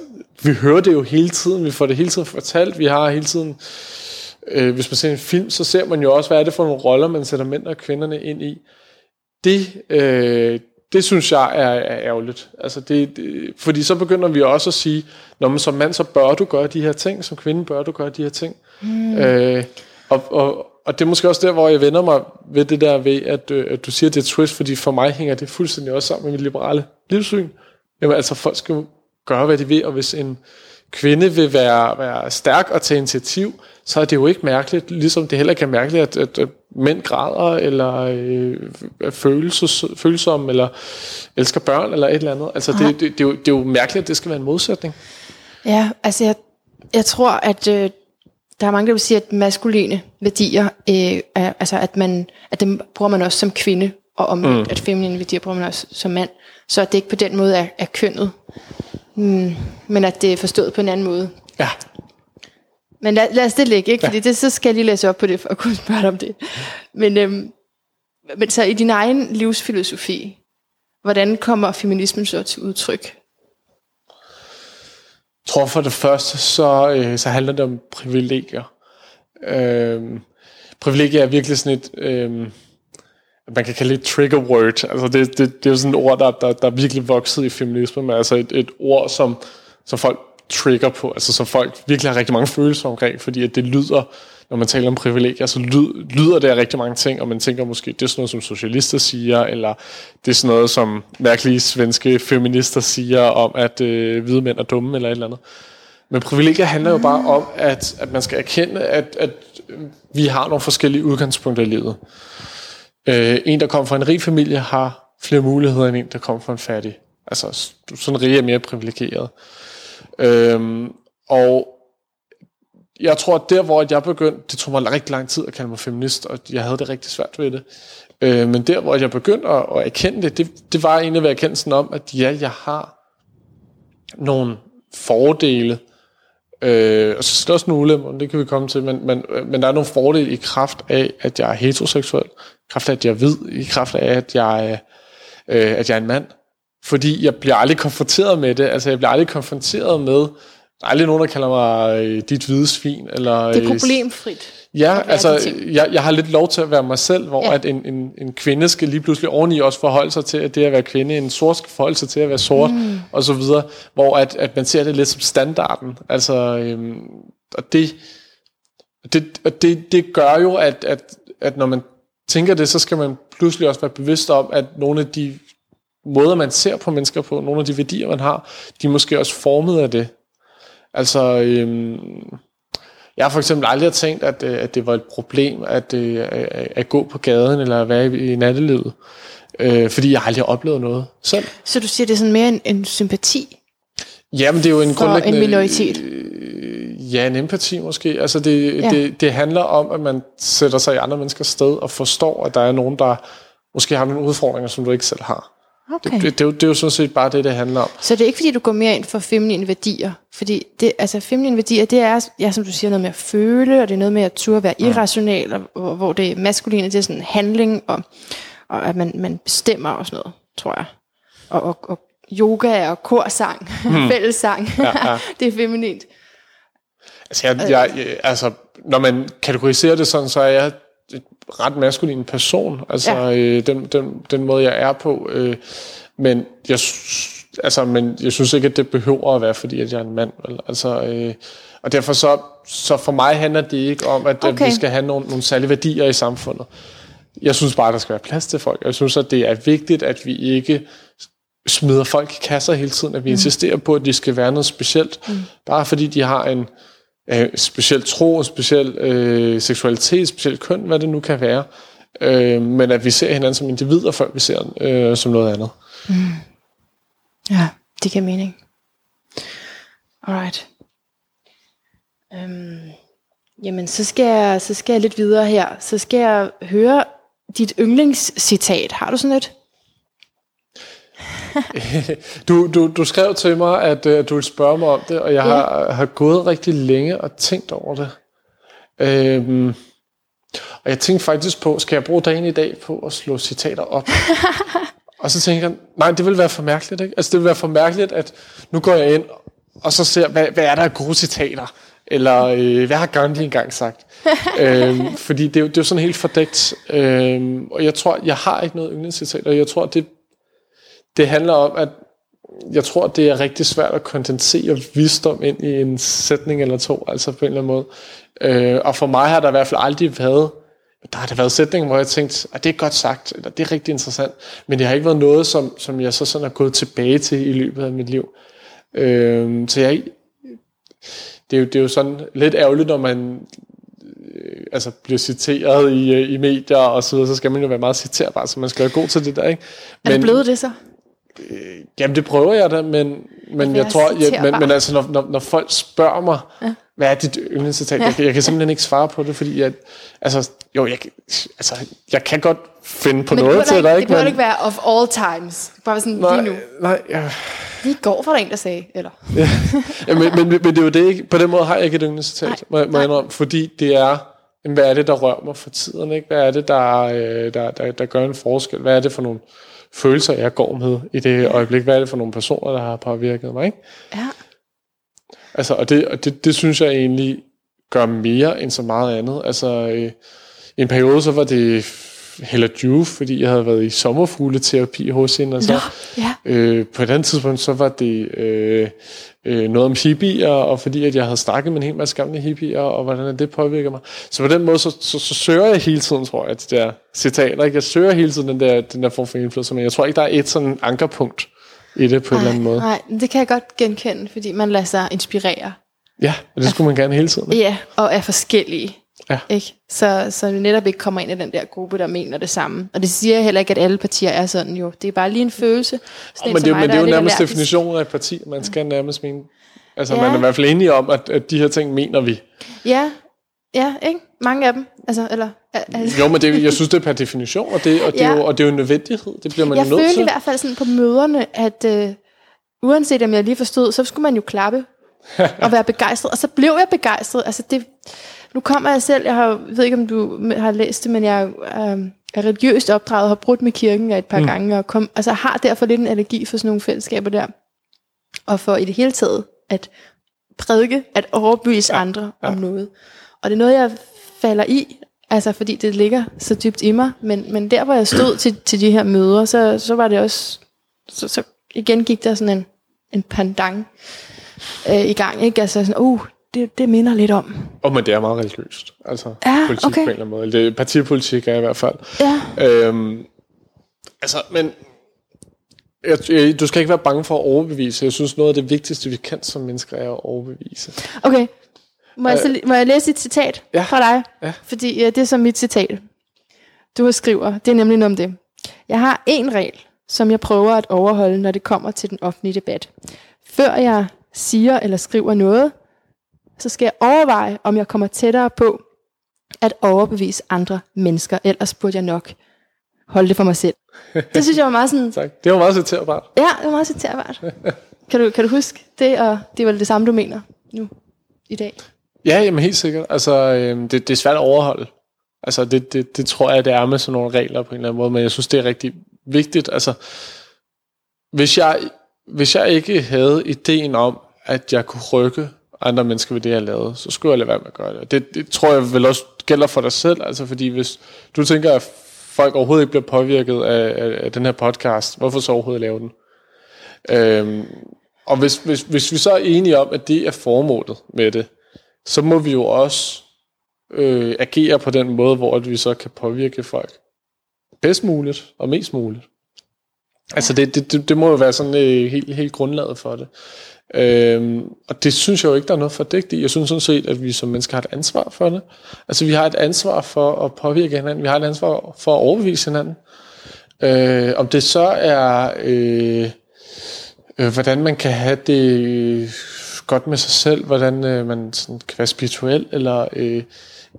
vi hører det jo hele tiden. Vi får det hele tiden fortalt. Vi har hele tiden... Øh, hvis man ser en film, så ser man jo også, hvad er det for nogle roller, man sætter mænd og kvinderne ind i det, øh, det synes jeg er, er ærgerligt. Altså det, det, fordi så begynder vi også at sige, når man som mand, så bør du gøre de her ting, som kvinde bør du gøre de her ting. Mm. Øh, og, og, og det er måske også der, hvor jeg vender mig ved det der ved, at, øh, at du siger, at det er twist, fordi for mig hænger det fuldstændig også sammen med mit liberale livssyn. Jamen altså, folk skal gøre, hvad de vil, og hvis en kvinde vil være, være stærk og tage initiativ, så er det jo ikke mærkeligt, ligesom det heller ikke er mærkeligt, at, at, at mænd græder, eller øh, er følelses, følsomme, eller elsker børn, eller et eller andet. Altså, det, det, det, er jo, det er jo mærkeligt, at det skal være en modsætning. Ja, altså jeg, jeg tror, at øh, der er mange, der vil sige, at maskuline værdier, øh, er, altså at, man, at dem bruger man også som kvinde, og om mm. at feminine værdier bruger man også som mand. Så at det ikke på den måde er, er kønnet, mm, men at det er forstået på en anden måde. Ja. Men lad, lad os det ligge, ikke? Fordi det, så skal jeg lige læse op på det, for at kunne spørge dig om det. Men, øhm, men så i din egen livsfilosofi, hvordan kommer feminismen så til udtryk? Jeg tror for det første, så, øh, så handler det om privilegier. Øh, privilegier er virkelig sådan et, øh, man kan kalde det trigger word. Altså det, det, det er jo sådan et ord, der, der, der er virkelig vokset i feminismen, men altså et, et ord, som, som folk trigger på, altså som folk virkelig har rigtig mange følelser omkring, fordi at det lyder, når man taler om privilegier, så lyd, lyder det af rigtig mange ting, og man tænker måske, det er sådan noget, som socialister siger, eller det er sådan noget, som mærkelige svenske feminister siger om, at øh, hvide mænd er dumme, eller et eller andet. Men privilegier handler jo bare om, at, at man skal erkende, at, at vi har nogle forskellige udgangspunkter i livet. Øh, en, der kommer fra en rig familie, har flere muligheder end en, der kommer fra en fattig. Altså, sådan rig er mere privilegeret. Øhm, og jeg tror, at der, hvor jeg begyndte, det tog mig rigtig lang tid at kalde mig feminist, og jeg havde det rigtig svært ved det. Øh, men der, hvor jeg begyndte at, at erkende det, det, det var egentlig ved erkendelsen om, at ja, jeg har nogle fordele, øh, og så er der også nogle ulemper, det kan vi komme til, men, men, øh, men der er nogle fordele i kraft af, at jeg er heteroseksuel, kraft af, at jeg er hvid, i kraft af, at jeg, øh, at jeg er en mand. Fordi jeg bliver aldrig konfronteret med det, altså jeg bliver aldrig konfronteret med, der er aldrig nogen, der kalder mig øh, dit hvide svin. Eller, Det er øh, problemfrit. Ja, altså, jeg, jeg har lidt lov til at være mig selv, hvor ja. at en, en, en kvinde skal lige pludselig oveni også forholde sig til, at det at være kvinde, en sort skal forholde sig til at være sort, mm. og så videre, hvor at, at man ser det lidt som standarden. Altså, øhm, og det, det, og det, det gør jo, at, at, at når man tænker det, så skal man pludselig også være bevidst om, at nogle af de måder, man ser på mennesker på, nogle af de værdier, man har, de er måske også formet af det. Altså, øhm, jeg har for eksempel aldrig tænkt, at, øh, at det var et problem at, øh, at, at gå på gaden eller at være i, i nattelivet. Øh, fordi jeg aldrig har oplevet noget selv. Så du siger, det er sådan mere en, en sympati Jamen, det er jo en for grundlæggende... en minoritet? Ja, en empati måske. Altså, det, Ja. det, det handler om, at man sætter sig i andre menneskers sted og forstår, at der er nogen, der måske har nogle udfordringer, som du ikke selv har. Okay. Det, det, det, er jo, det er jo sådan set bare det, det handler om. Så det er ikke fordi, du går mere ind for feminine værdier? Fordi det, altså, feminine værdier, det er, ja, som du siger, noget med at føle, og det er noget med at turde være irrationel, og, hvor, hvor det maskuline, det er sådan handling, og, og at man, man bestemmer og sådan noget, tror jeg. Og, og, og yoga og korsang, hmm. fællessang. Ja, ja. det er feminint. Altså, jeg, jeg, jeg, altså, når man kategoriserer det sådan, så er jeg et ret maskulin person. Altså, Ja. øh, den, den, den måde, jeg er på. Øh, men, jeg, altså, men jeg synes ikke, at det behøver at være, fordi at jeg er en mand. Vel? Altså, øh, og derfor så, så for mig handler det ikke om, at. Okay. at vi skal have nogle, nogle særlige værdier i samfundet. Jeg synes bare, at der skal være plads til folk. Jeg synes, at det er vigtigt, at vi ikke smider folk i kasser hele tiden, at vi mm. insisterer på, at de skal være noget specielt, mm. bare fordi de har en øh, speciel tro, en speciel øh, seksualitet, speciel køn, hvad det nu kan være. Øh, men at vi ser hinanden som individer, før vi ser øh, som noget andet. Mm. Ja, det giver mening. Alright. Øhm, jamen, så skal, jeg, så skal jeg lidt videre her. Så skal jeg høre dit yndlingscitat. Har du sådan et? Du, du, du skrev til mig, at øh, du ville spørge mig om det, og jeg Ja. har, har gået rigtig længe og tænkt over det. Øhm, og jeg tænkte faktisk på, skal jeg bruge dagen i dag på at slå citater op? og så tænker jeg, nej, det vil være for mærkeligt. Ikke? Altså det vil være for mærkeligt, at nu går jeg ind, og så ser, hvad, hvad er der af gode citater? Eller øh, hvad har Gandhi engang sagt? øhm, fordi det er, jo, det er jo sådan helt fordækt. Øhm, og jeg tror, jeg har ikke noget yndlingscitat, og jeg tror, det, det handler om, at jeg tror, det er rigtig svært at kondensere visdom ind i en sætning eller to, altså på en eller anden måde. Øh, og for mig har der i hvert fald aldrig været, der har der været sætninger, hvor jeg tænkte, at det er godt sagt, eller det er rigtig interessant, men det har ikke været noget, som, som jeg så sådan er gået tilbage til i løbet af mit liv. Øh, så jeg, det, er jo, det er jo sådan lidt ærgerligt, når man øh, altså bliver citeret i, øh, i medier og så videre, så skal man jo være meget citerbar, så man skal være god til det der, ikke? Er det blevet det så? Jamen, det prøver jeg da, men, men være jeg tror, jeg, men, men altså, når, når, når folk spørger mig, ja. hvad er dit yndlingscitat, ja. jeg, kan- jeg kan simpelthen ikke svare på det, fordi jeg, altså, jo, jeg, altså, jeg kan godt finde på Men noget det til dig, det ikke? burde Men, ikke være of all times. Bare sådan nej, lige nu. nej, ja, Lige i går var der en, der sagde, eller... ja, men, men, men, det er jo det ikke, på den måde har jeg ikke et yndlingscitat, må, jeg- må jeg indrømme, fordi det er, hvad er det, der rører mig for tiden, ikke? Hvad er det, der, øh, der, der, der gør en forskel? Hvad er det for nogle følelser, jeg går med i det øjeblik? Hvad er det for nogle personer, der har påvirket mig, ikke? Ja. Altså, og det, og det, det synes jeg egentlig gør mere end så meget andet. Altså, øh, i en periode, så var det Hella Juve, fordi jeg havde været i sommerfugleterapi hos hende, og så Nå, ja. øh, på et andet tidspunkt, så var det øh, øh, noget om hippier, og fordi at jeg havde snakket med en hel masse gamle hippier, og hvordan det påvirker mig. Så på den måde, så, så, så søger jeg hele tiden, tror jeg, de der citater. Ikke? Jeg søger hele tiden den der, den der form for indflydelse, men jeg tror ikke, der er et sådan ankerpunkt i det på en eller anden måde. Nej, det kan jeg godt genkende, fordi man lader sig inspirere. Ja, og det skulle man gerne hele tiden. ikke? Ja, og er forskellige. Ja. Ikke? Så, så vi netop ikke kommer ind i den der gruppe, der mener det samme. Og det siger jeg heller ikke, at alle partier er sådan jo. Det er bare lige en følelse. Sådan en Men det, er mig, men det er jo nærmest allergisk. definitionen af et parti. Man skal nærmest mene... Altså, Ja. man er i hvert fald enige om, at, at de her ting mener vi. Ja, ja, ikke? Mange af dem. Altså, eller, al- altså. Jo, men det, jeg synes, det er per definition, og det, og det, er, Ja. jo, og det er jo en nødvendighed. Det bliver man Jeg jo nødt følte til. i hvert fald sådan på møderne, at øh, uanset om jeg lige forstod, så skulle man jo klappe og være begejstret. Og så blev jeg begejstret. Altså det, nu kommer jeg selv, jeg har, ved ikke om du har læst det, men jeg øh, er religiøst opdraget, har brudt med kirken et par mm. gange, og kom, altså har derfor lidt en allergi for sådan nogle fællesskaber der. Og for i det hele taget at prædike, at overbevise ja. andre ja. om noget. Og det er noget, jeg falder i, altså fordi det ligger så dybt i mig. Men, men der, hvor jeg stod til, til de her møder, så, så var det også, så, så igen gik der sådan en, en pandang øh, i gang. Ikke? Altså sådan, uh, det, det minder lidt om. Og men det er meget religiøst. Altså, Ja, politik okay. på en eller anden måde. Det, partipolitik er i hvert fald. Ja, Øhm, altså, men jeg, jeg, du skal ikke være bange for at overbevise. Jeg synes, noget af det vigtigste, vi kan som mennesker, er at overbevise. okay. Må jeg, så, må jeg læse et citat Ja. fra dig? Ja. Fordi ja, det er så mit citat. Du har skriver, det er nemlig noget om det. Jeg har en regel, som jeg prøver at overholde, når det kommer til den offentlige debat. Før jeg siger eller skriver noget, så skal jeg overveje, om jeg kommer tættere på at overbevise andre mennesker. Ellers burde jeg nok holde det for mig selv. Det synes jeg var meget sådan, Tak. Det var meget citerbart. ja, det var meget citerbart. Kan du, kan du huske det, og det er vel det samme, du mener nu i dag? Ja, jamen helt sikkert. Altså, øhm, det, det er svært at overholde. Altså, det, det, det tror jeg, det er med sådan nogle regler på en eller anden måde, men jeg synes, det er rigtig vigtigt. Altså, hvis jeg, hvis jeg ikke havde ideen om, at jeg kunne rykke andre mennesker ved det, jeg lavede, så skulle jeg lade være med at gøre det. Det, det tror jeg vel også gælder for dig selv, altså fordi hvis du tænker, at folk overhovedet ikke bliver påvirket af, af, af den her podcast, hvorfor så overhovedet lave den? Øhm, og hvis, hvis, hvis vi så er enige om, at det er formålet med det, så må vi jo også øh, agere på den måde, hvor vi så kan påvirke folk bedst muligt og mest muligt. Altså det, det, det, det må jo være sådan øh, helt, helt grundlaget for det. Øhm, og det synes jeg jo ikke, der er noget fordægt i. Jeg synes sådan set, at vi som mennesker har et ansvar for det. Altså vi har et ansvar for at påvirke hinanden. Vi har et ansvar for at overbevise hinanden. Øh, om det så er, øh, øh, hvordan man kan have det godt med sig selv, hvordan øh, man sådan kan være spirituel, eller, øh,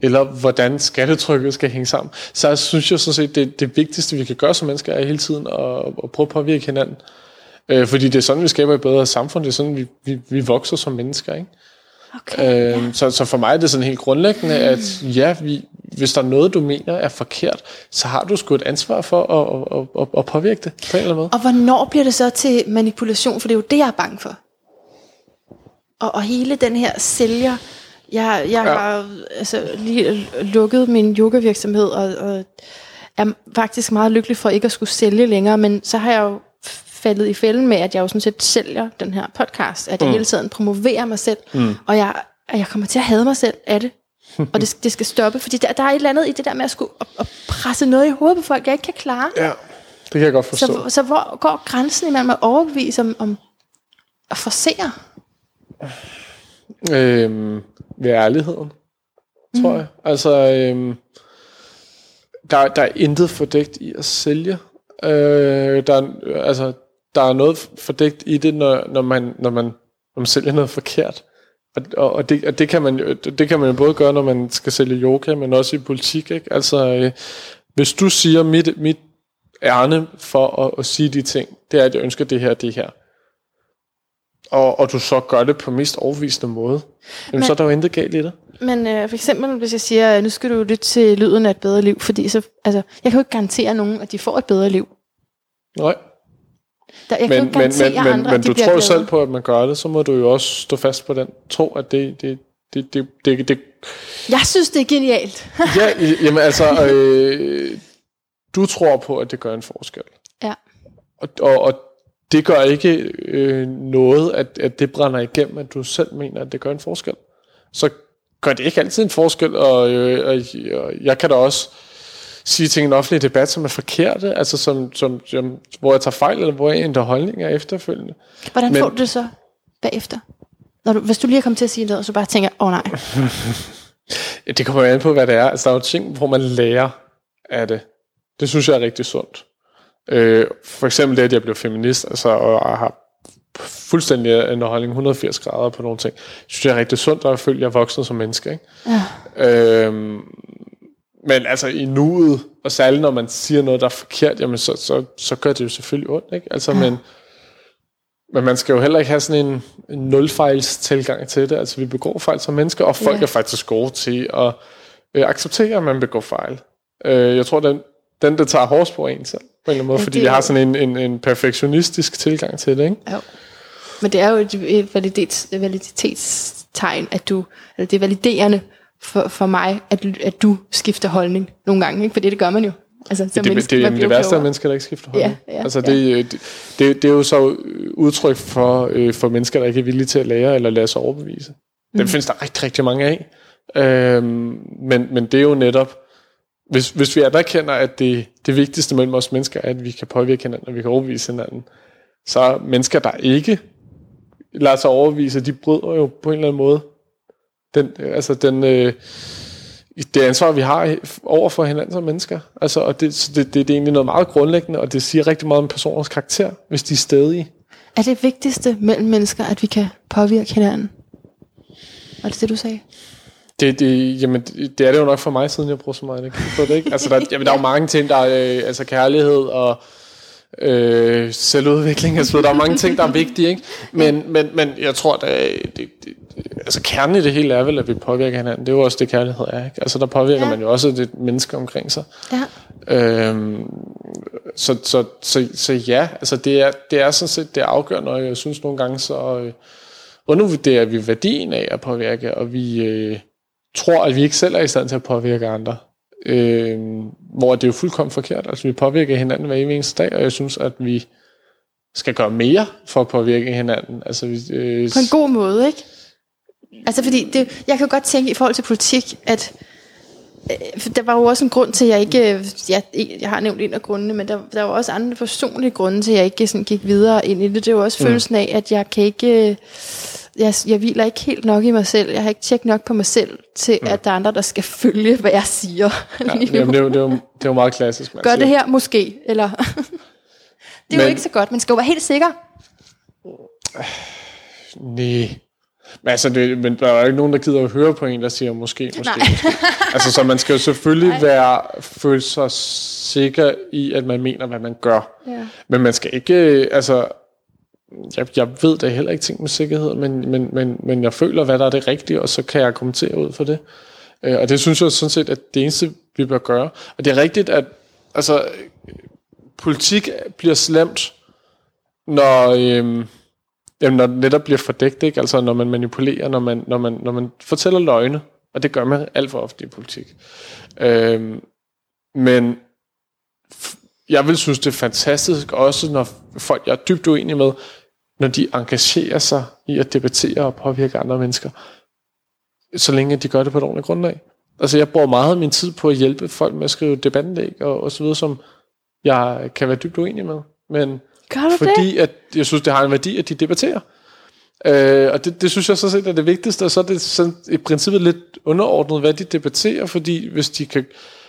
eller hvordan skattetrykket skal hænge sammen. Så jeg synes jeg sådan set, det, det vigtigste, vi kan gøre som mennesker, er hele tiden at, at prøve at påvirke hinanden. Øh, fordi det er sådan, vi skaber et bedre samfund. Det er sådan, vi, vi, vi vokser som mennesker. Ikke? Okay, Øh, så, så for mig er det sådan helt grundlæggende, at ja, vi, hvis der er noget, du mener er forkert, så har du sgu et ansvar for at, at, at, at påvirke det på en eller anden måde. Og hvornår bliver det så til manipulation? For det er jo det, jeg er bange for. Og, og hele den her sælger... Jeg, jeg Ja. ja. har altså, lige lukket min yogavirksomhed, og, og er faktisk meget lykkelig for ikke at skulle sælge længere, men så har jeg jo faldet i fælden med, at jeg jo sådan set sælger den her podcast, at jeg mm. hele tiden promoverer mig selv, mm. og jeg, og jeg kommer til at hade mig selv af det. og det, det skal stoppe, fordi der, der er et eller andet i det der med at, skulle, at, at presse noget i hovedet på folk, jeg ikke kan klare. Ja, det kan jeg godt forstå. Så, så hvor går grænsen imellem at overbevise om, om at forsere? Øhm, ved ærligheden, tror jeg. Altså, øhm, der, der er intet fordækt i at sælge. Øh, der, er, altså, der er noget fordækt i det, når, når, man, når, man, når man sælger noget forkert. Og, og, og, det, og det, kan man, jo- det kan man jo både gøre, når man skal sælge yoga, men også i politik. Ikke? Altså, øh, hvis du siger, mit, mit ærne for at, at sige de ting, det er, at jeg ønsker det her det her, og, og du så gør det på mest overbevisende måde, jamen, Men- så er der jo intet galt i det. Men øh, for eksempel, hvis jeg siger, at nu skal du lytte til lyden af et bedre liv, fordi så, altså, jeg kan jo ikke garantere nogen, at de får et bedre liv. Nej, Der, jeg kan men, jo men, men, men, andre, men de du tror glade. selv på, at man gør det, så må du jo også stå fast på den tro, at det, det, det, det, det, det Jeg synes, det er genialt. ja, jamen altså, øh, du tror på, at det gør en forskel. ja. Og, og, og det gør ikke øh, noget, at, at det brænder igennem, at du selv mener, at det gør en forskel. Så gør det ikke altid en forskel, og, øh, og, og jeg kan da også sige ting i en offentlig debat, som er forkerte, altså som, som, som, hvor jeg tager fejl, eller hvor jeg ændrer holdninger efterfølgende. Hvordan Men- får du det så bagefter? Når du, hvis du lige er kommet til at sige noget, og så bare tænker, åh oh, nej. Det kommer jo an på, hvad det er. Altså, der er jo ting, hvor man lærer af det. Det synes jeg er rigtig sundt. Øh, for eksempel det, at jeg blev feminist, altså, og har fuldstændig en holdning 180 grader på nogle ting, synes jeg er rigtig sundt, og jeg føler, at jeg er voksen som menneske. Ikke? Ja. Øhm, men altså i nuet, og særligt når man siger noget, der er forkert, jamen så, så, så gør det jo selvfølgelig ondt. Ikke? Altså, men, men man skal jo heller ikke have sådan en, en nulfejls tilgang til det. Altså vi begår fejl som mennesker, og folk Ja. er faktisk gode til at øh, acceptere, at man begår fejl. Øh, jeg tror, den, den der tager hårdest på en selv, på en eller anden måde, Ja, fordi er har jo- sådan en, en, en perfektionistisk tilgang til det. Ikke? Jo. Men det er jo et, et validets, validitetstegn, at du, eller det er validerende for, for mig, at, at du skifter holdning nogle gange, ikke? fordi det gør man jo. Altså, som det, det, menneske, det, det, det værste er, mennesker, der ikke skifter holdning. Ja, ja, altså, det, det, det, det er jo så udtryk for, øh, for mennesker, der ikke er villige til at lære eller lade sig overbevise. Dem findes der rigtig, rigtig mange af. Øhm, men, men det er jo netop, hvis, hvis vi anerkender, at det, det vigtigste mellem os mennesker er, at vi kan påvirke hinanden, og vi kan overbevise hinanden, så mennesker, der ikke lader sig overbevise, de bryder jo på en eller anden måde den, øh, altså den, øh, det ansvar, vi har over for hinanden som mennesker. Altså, og det, så det, det, det er egentlig noget meget grundlæggende, og det siger rigtig meget om personers karakter, hvis de er stedige. Er det vigtigste mellem mennesker, at vi kan påvirke hinanden? Var det det, du sagde? Det, det, jamen, det det er det jo nok for mig, siden jeg bruger så meget energi på det. Ikke? Altså, der, jamen, der er jo mange ting, der er øh, altså kærlighed og øh, selvudvikling. Altså, der er mange ting, der er vigtige. Ikke? Men, men, men jeg tror, at det, det, det, altså, kernen i det hele er vel, at vi påvirker hinanden. Det er jo også det, kærlighed er. Ikke? Altså, der påvirker Ja. man jo også det menneske omkring sig. Ja. Øhm, så, så, så, så ja, altså det er, det er sådan set det er afgørende, og jeg synes nogle gange så øh, undervurderer vi værdien af at påvirke, og vi øh, tror, at vi ikke selv er i stand til at påvirke andre. Øh, hvor det er jo fuldkommen forkert. Altså vi påvirker hinanden hver eneste dag, og jeg synes, at vi skal gøre mere for at påvirke hinanden. Altså, vi, øh, På en god måde, ikke? Altså fordi, det, jeg kan godt tænke i forhold til politik, at øh, der var jo også en grund til, at jeg ikke, øh, jeg, jeg har nævnt en af grundene, men der, der var også andre personlige grunde til, at jeg ikke sådan gik videre ind i det. Det var også mm. følelsen af, at jeg kan ikke, øh, jeg, jeg hviler ikke helt nok i mig selv. Jeg har ikke tjekket nok på mig selv til, mm. at der er andre, der skal følge, hvad jeg siger. ja, jamen, det, er jo, det, er jo, det er jo meget klassisk. Man Gør siger. det her måske, eller... det er men, jo ikke så godt. Man skal jo være helt sikker. Nej. Men, altså, det, men der er jo ikke nogen, der gider at høre på en, der siger måske, måske, Nej. måske. Altså, så man skal jo selvfølgelig Nej. være, føle sig sikker i, at man mener, hvad man gør. Ja. Men man skal ikke, øh, altså, jeg, jeg ved da heller ikke ting med sikkerhed, men, men, men, men jeg føler, hvad der er det rigtige, og så kan jeg kommentere ud for det. Øh, Og det synes jeg sådan set, at det eneste, vi bør gøre. Og det er rigtigt, at altså, politik bliver slemt, når, øhm, jamen, når det netop bliver fordækt, ikke? altså når man manipulerer, når man, når, man, når man fortæller løgne, og det gør man alt for ofte i politik. Øhm, men f- jeg vil synes, det er fantastisk også, når folk, jeg er dybt uenig med, når de engagerer sig i at debattere og påvirke andre mennesker, så længe de gør det på et ordentligt grundlag. Altså jeg bruger meget af min tid på at hjælpe folk med at skrive debatindlæg og, og så videre, som jeg kan være dybt uenig med. Men Gør du det? fordi at jeg synes, det har en værdi, at de debatterer. Øh, og det, det synes jeg så set er det vigtigste, og så er det sådan, i princippet lidt underordnet, hvad de debatterer, fordi hvis de kan,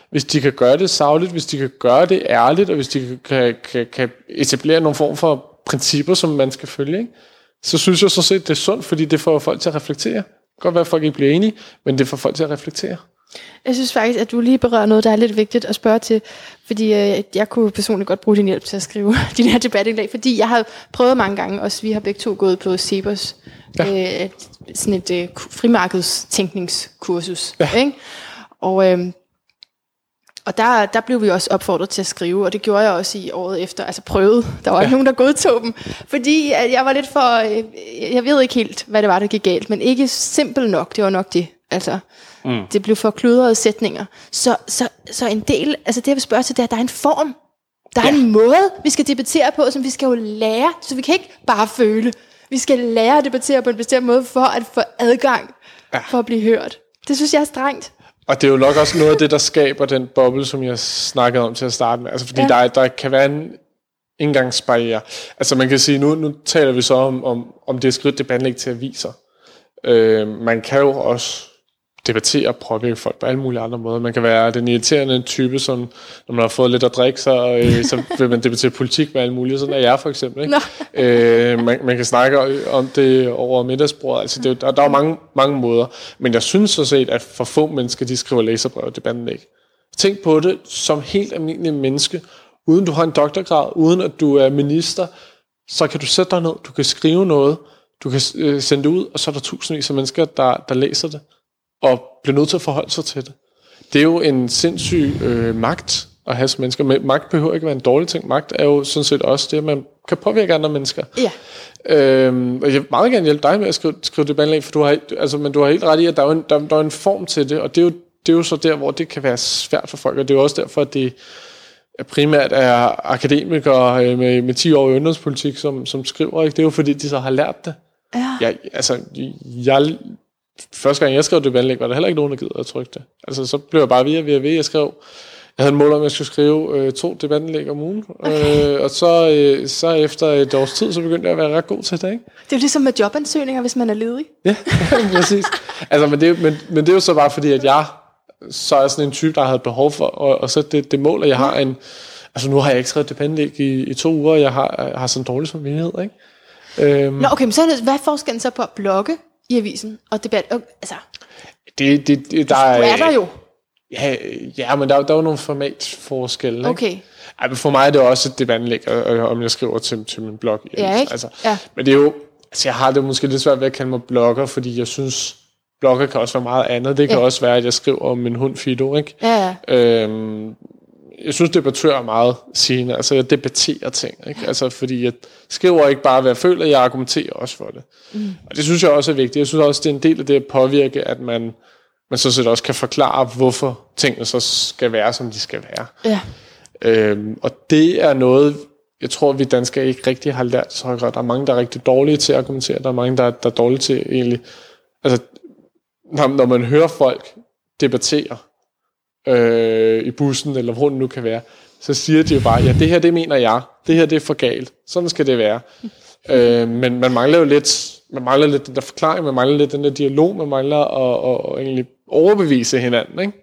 hvis de kan gøre det savligt, hvis de kan gøre det ærligt, og hvis de kan, kan, kan etablere nogle form for principper, som man skal følge, ikke? så synes jeg så set, det er sundt, fordi det får folk til at reflektere. Det kan godt være, at folk ikke bliver enige, men det får folk til at reflektere. Jeg synes faktisk, at du lige berører noget, der er lidt vigtigt at spørge til. Fordi øh, jeg kunne personligt godt bruge din hjælp til at skrive din her debatindlæg. Fordi jeg har prøvet mange gange, også vi har begge to gået på Sebers, ja. øh, sådan et øh, ku- frimarkedstænkningskursus. Ja. Ikke? Og, øh, og der, der blev vi også opfordret til at skrive, og det gjorde jeg også i året efter, altså prøvede. Der var ja. ikke nogen, der godtog dem. Fordi at jeg var lidt for, øh, jeg ved ikke helt, hvad det var, der gik galt, men ikke simpelt nok, det var nok det. Altså, mm. det blev for kludrede sætninger. Så, så, så en del, altså det jeg vil spørge til, det er, at der er en form. Der er ja. en måde, vi skal debattere på, som vi skal jo lære, så vi kan ikke bare føle. Vi skal lære at debattere på en bestemt måde, for at få adgang, ja. for at blive hørt. Det synes jeg er strengt. Og det er jo nok også noget af det, der skaber den boble, som jeg snakkede om til at starte med. Altså fordi ja. der, er- der kan være en indgangsbarriere. Altså man kan sige, nu, nu taler vi så om, om, om det er skridt debatindlæg til aviser. Øh, man kan jo også debattere og påvirke folk på alle mulige andre måder. Man kan være den irriterende type, som når man har fået lidt at drikke, så, øh, så vil man debattere politik med alle mulige. Sådan er jeg for eksempel. Ikke? Øh, man, man kan snakke om det over middagsbordet. Altså, det, er der, der er jo mange, mange måder. Men jeg synes så set, at for få mennesker, de skriver læserbrev og debatindlæg. Tænk på det som helt almindelig menneske, uden du har en doktorgrad, uden at du er minister, så kan du sætte dig ned, du kan skrive noget, du kan øh, sende det ud, og så er der tusindvis af mennesker, der, der læser det, og bliver nødt til at forholde sig til det. Det er jo en sindssyg øh, magt at have som mennesker. Men magt behøver ikke være en dårlig ting. Magt er jo sådan set også det, at man kan påvirke andre mennesker. Ja. Øhm, og jeg vil meget gerne hjælpe dig med at skrive, skrive det bandlag, for du har, altså, men du har helt ret i, at der er, en, der, der er en form til det, og det er, jo, det er jo så der, hvor det kan være svært for folk, og det er jo også derfor, at det primært er akademikere øh, med, med 10 år i udenrigspolitik, som, som skriver, ikke? det er jo fordi, de så har lært det. Ja. Jeg, altså, jeg, første gang jeg skrev det bandlæg, var der heller ikke nogen, der gider at trykke det. Altså, så blev jeg bare ved og ved. Jeg skrev, jeg havde en mål om, at jeg skulle skrive øh, to debatindlæg om ugen. Okay. Øh, og så, øh, så efter et års tid, så begyndte jeg at være ret god til det, ikke? Det er jo ligesom med jobansøgninger, hvis man er ledig. Ja, præcis. Altså, men, det, men, men det er jo så bare fordi, at jeg så er sådan en type, der havde behov for, og, og så det, det mål, at jeg har en... Altså, nu har jeg ikke skrevet debatindlæg i, i to uger, og jeg har, jeg har sådan en dårlig samvittighed, ikke? Øhm, Nå, okay, men så hvad er forskellen så på at blogge i avisen og debat? Og, altså, det, det, det, der er der jo. Ja, ja men der, der er jo nogle formatforskelle. Ikke? Okay. Ej, men for mig er det også et debatindlæg, øh, om jeg skriver til, til min blog. Ja, ikke? Altså, Ja. Men det er jo, altså jeg har det måske lidt svært ved at kalde mig blogger, fordi jeg synes, blogger kan også være meget andet. Det kan Ja. også være, at jeg skriver om min hund Fido, ikke? Ja, ja. Øhm, jeg synes, debattør er meget sigende. Altså, jeg debatterer ting, ikke? Altså, fordi jeg skriver ikke bare, hvad jeg føler, jeg argumenterer også for det. Mm. Og det synes jeg også er vigtigt. Jeg synes også, det er en del af det at påvirke, at man, man så set også kan forklare, hvorfor tingene så skal være, som de skal være. Ja. Øhm, og det er noget, jeg tror, vi danskere ikke rigtig har lært så godt. Der er mange, der er rigtig dårlige til at argumentere. Der er mange, der, der er dårlige til egentlig... Altså, når, når man hører folk debattere øh, i bussen, eller hvor det nu kan være, så siger de jo bare, ja, det her, det mener jeg. Det her, det er for galt. Sådan skal det være. øh, men man mangler jo lidt, man mangler lidt den der forklaring, man mangler lidt den der dialog, man mangler at, at, at egentlig overbevise hinanden, ikke?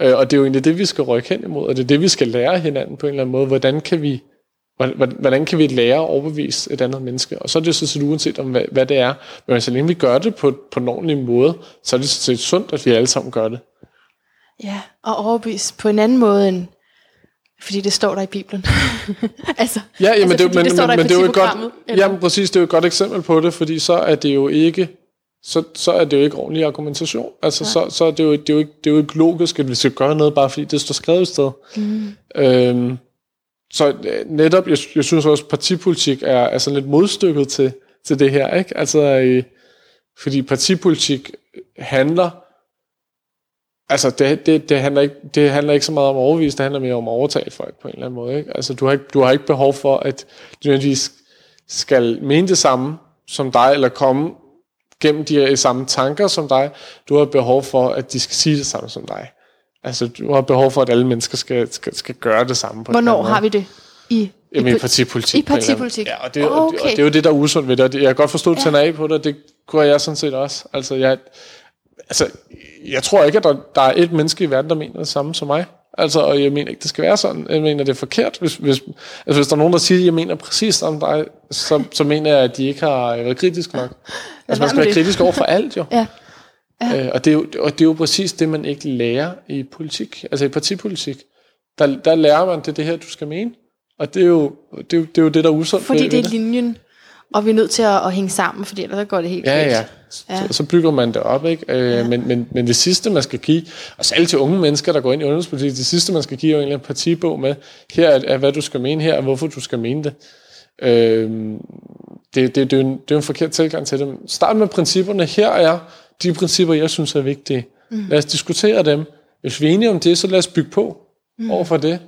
Øh, og det er jo egentlig det, vi skal rykke hen imod, og det er det, vi skal lære hinanden på en eller anden måde. Hvordan kan vi, hvordan, kan vi lære at overbevise et andet menneske? Og så er det så set uanset om, hvad, hvad det er. Men så længe vi gør det på, på en ordentlig måde, så er det så set sundt, at vi alle sammen gør det. Ja, og overbevise på en anden måde end fordi det står der i Bibelen. altså, ja, jamen, altså, det, men, det står men, der men det er jo et godt, eller? jamen, præcis, det er jo et godt eksempel på det, fordi så er det jo ikke så, så er det jo ikke ordentlig argumentation. Altså, så, så er det, jo, det, er jo ikke, det er jo ikke logisk, at vi skal gøre noget, bare fordi det står skrevet i sted. Mm. Øhm, så øh, netop, jeg, jeg synes også, at partipolitik er, er sådan lidt modstykket til, til det her. Ikke? Altså, øh, fordi partipolitik handler Altså, det, det, det, handler ikke, det handler ikke så meget om overvise, det handler mere om at overtale folk på en eller anden måde. Ikke? Altså, du har ikke, du har ikke behov for, at du nødvendigvis skal mene det samme som dig, eller komme gennem de her samme tanker som dig. Du har behov for, at de skal sige det samme som dig. Altså, du har behov for, at alle mennesker skal, skal, skal gøre det samme. På Hvornår har vi det? I, Jamen, i partipolitik. I partipolitik? Ja, og det, okay. og, det, og det er jo det, der er usundt ved det. Jeg kan godt forstå, at du ja. af på det, og det kunne jeg sådan set også. Altså, jeg, altså, jeg tror ikke, at der, der er et menneske i verden, der mener det samme som mig. Altså, og jeg mener ikke, det skal være sådan. Jeg mener, det er forkert. Hvis, hvis, altså, hvis der er nogen, der siger, at jeg mener præcis som dig, så, så mener jeg, at de ikke har været kritisk nok. Altså, man skal være kritisk over for alt, jo. ja. Ja. Øh, og, det er jo, og det er jo præcis det, man ikke lærer i politik, altså i partipolitik. Der, der lærer man, det er det her, du skal mene. Og det er jo det, er jo, det, er jo det der er usundt. Fordi det er linjen, og vi er nødt til at, at hænge sammen, fordi ellers går det helt Ja, ja. ja. Så, så bygger man det op, ikke? Øh, ja. men, men, men det sidste, man skal give, og særligt til unge mennesker, der går ind i undervisningspolitik, det sidste, man skal give, er en partibog med, her er, er, hvad du skal mene her, og hvorfor du skal mene det. Øh, det, det, det, er en, det er en forkert tilgang til det. Start med principperne. Her er de principper, jeg synes er vigtige. Mm. Lad os diskutere dem. Hvis vi er enige om det, så lad os bygge på mm. over for det.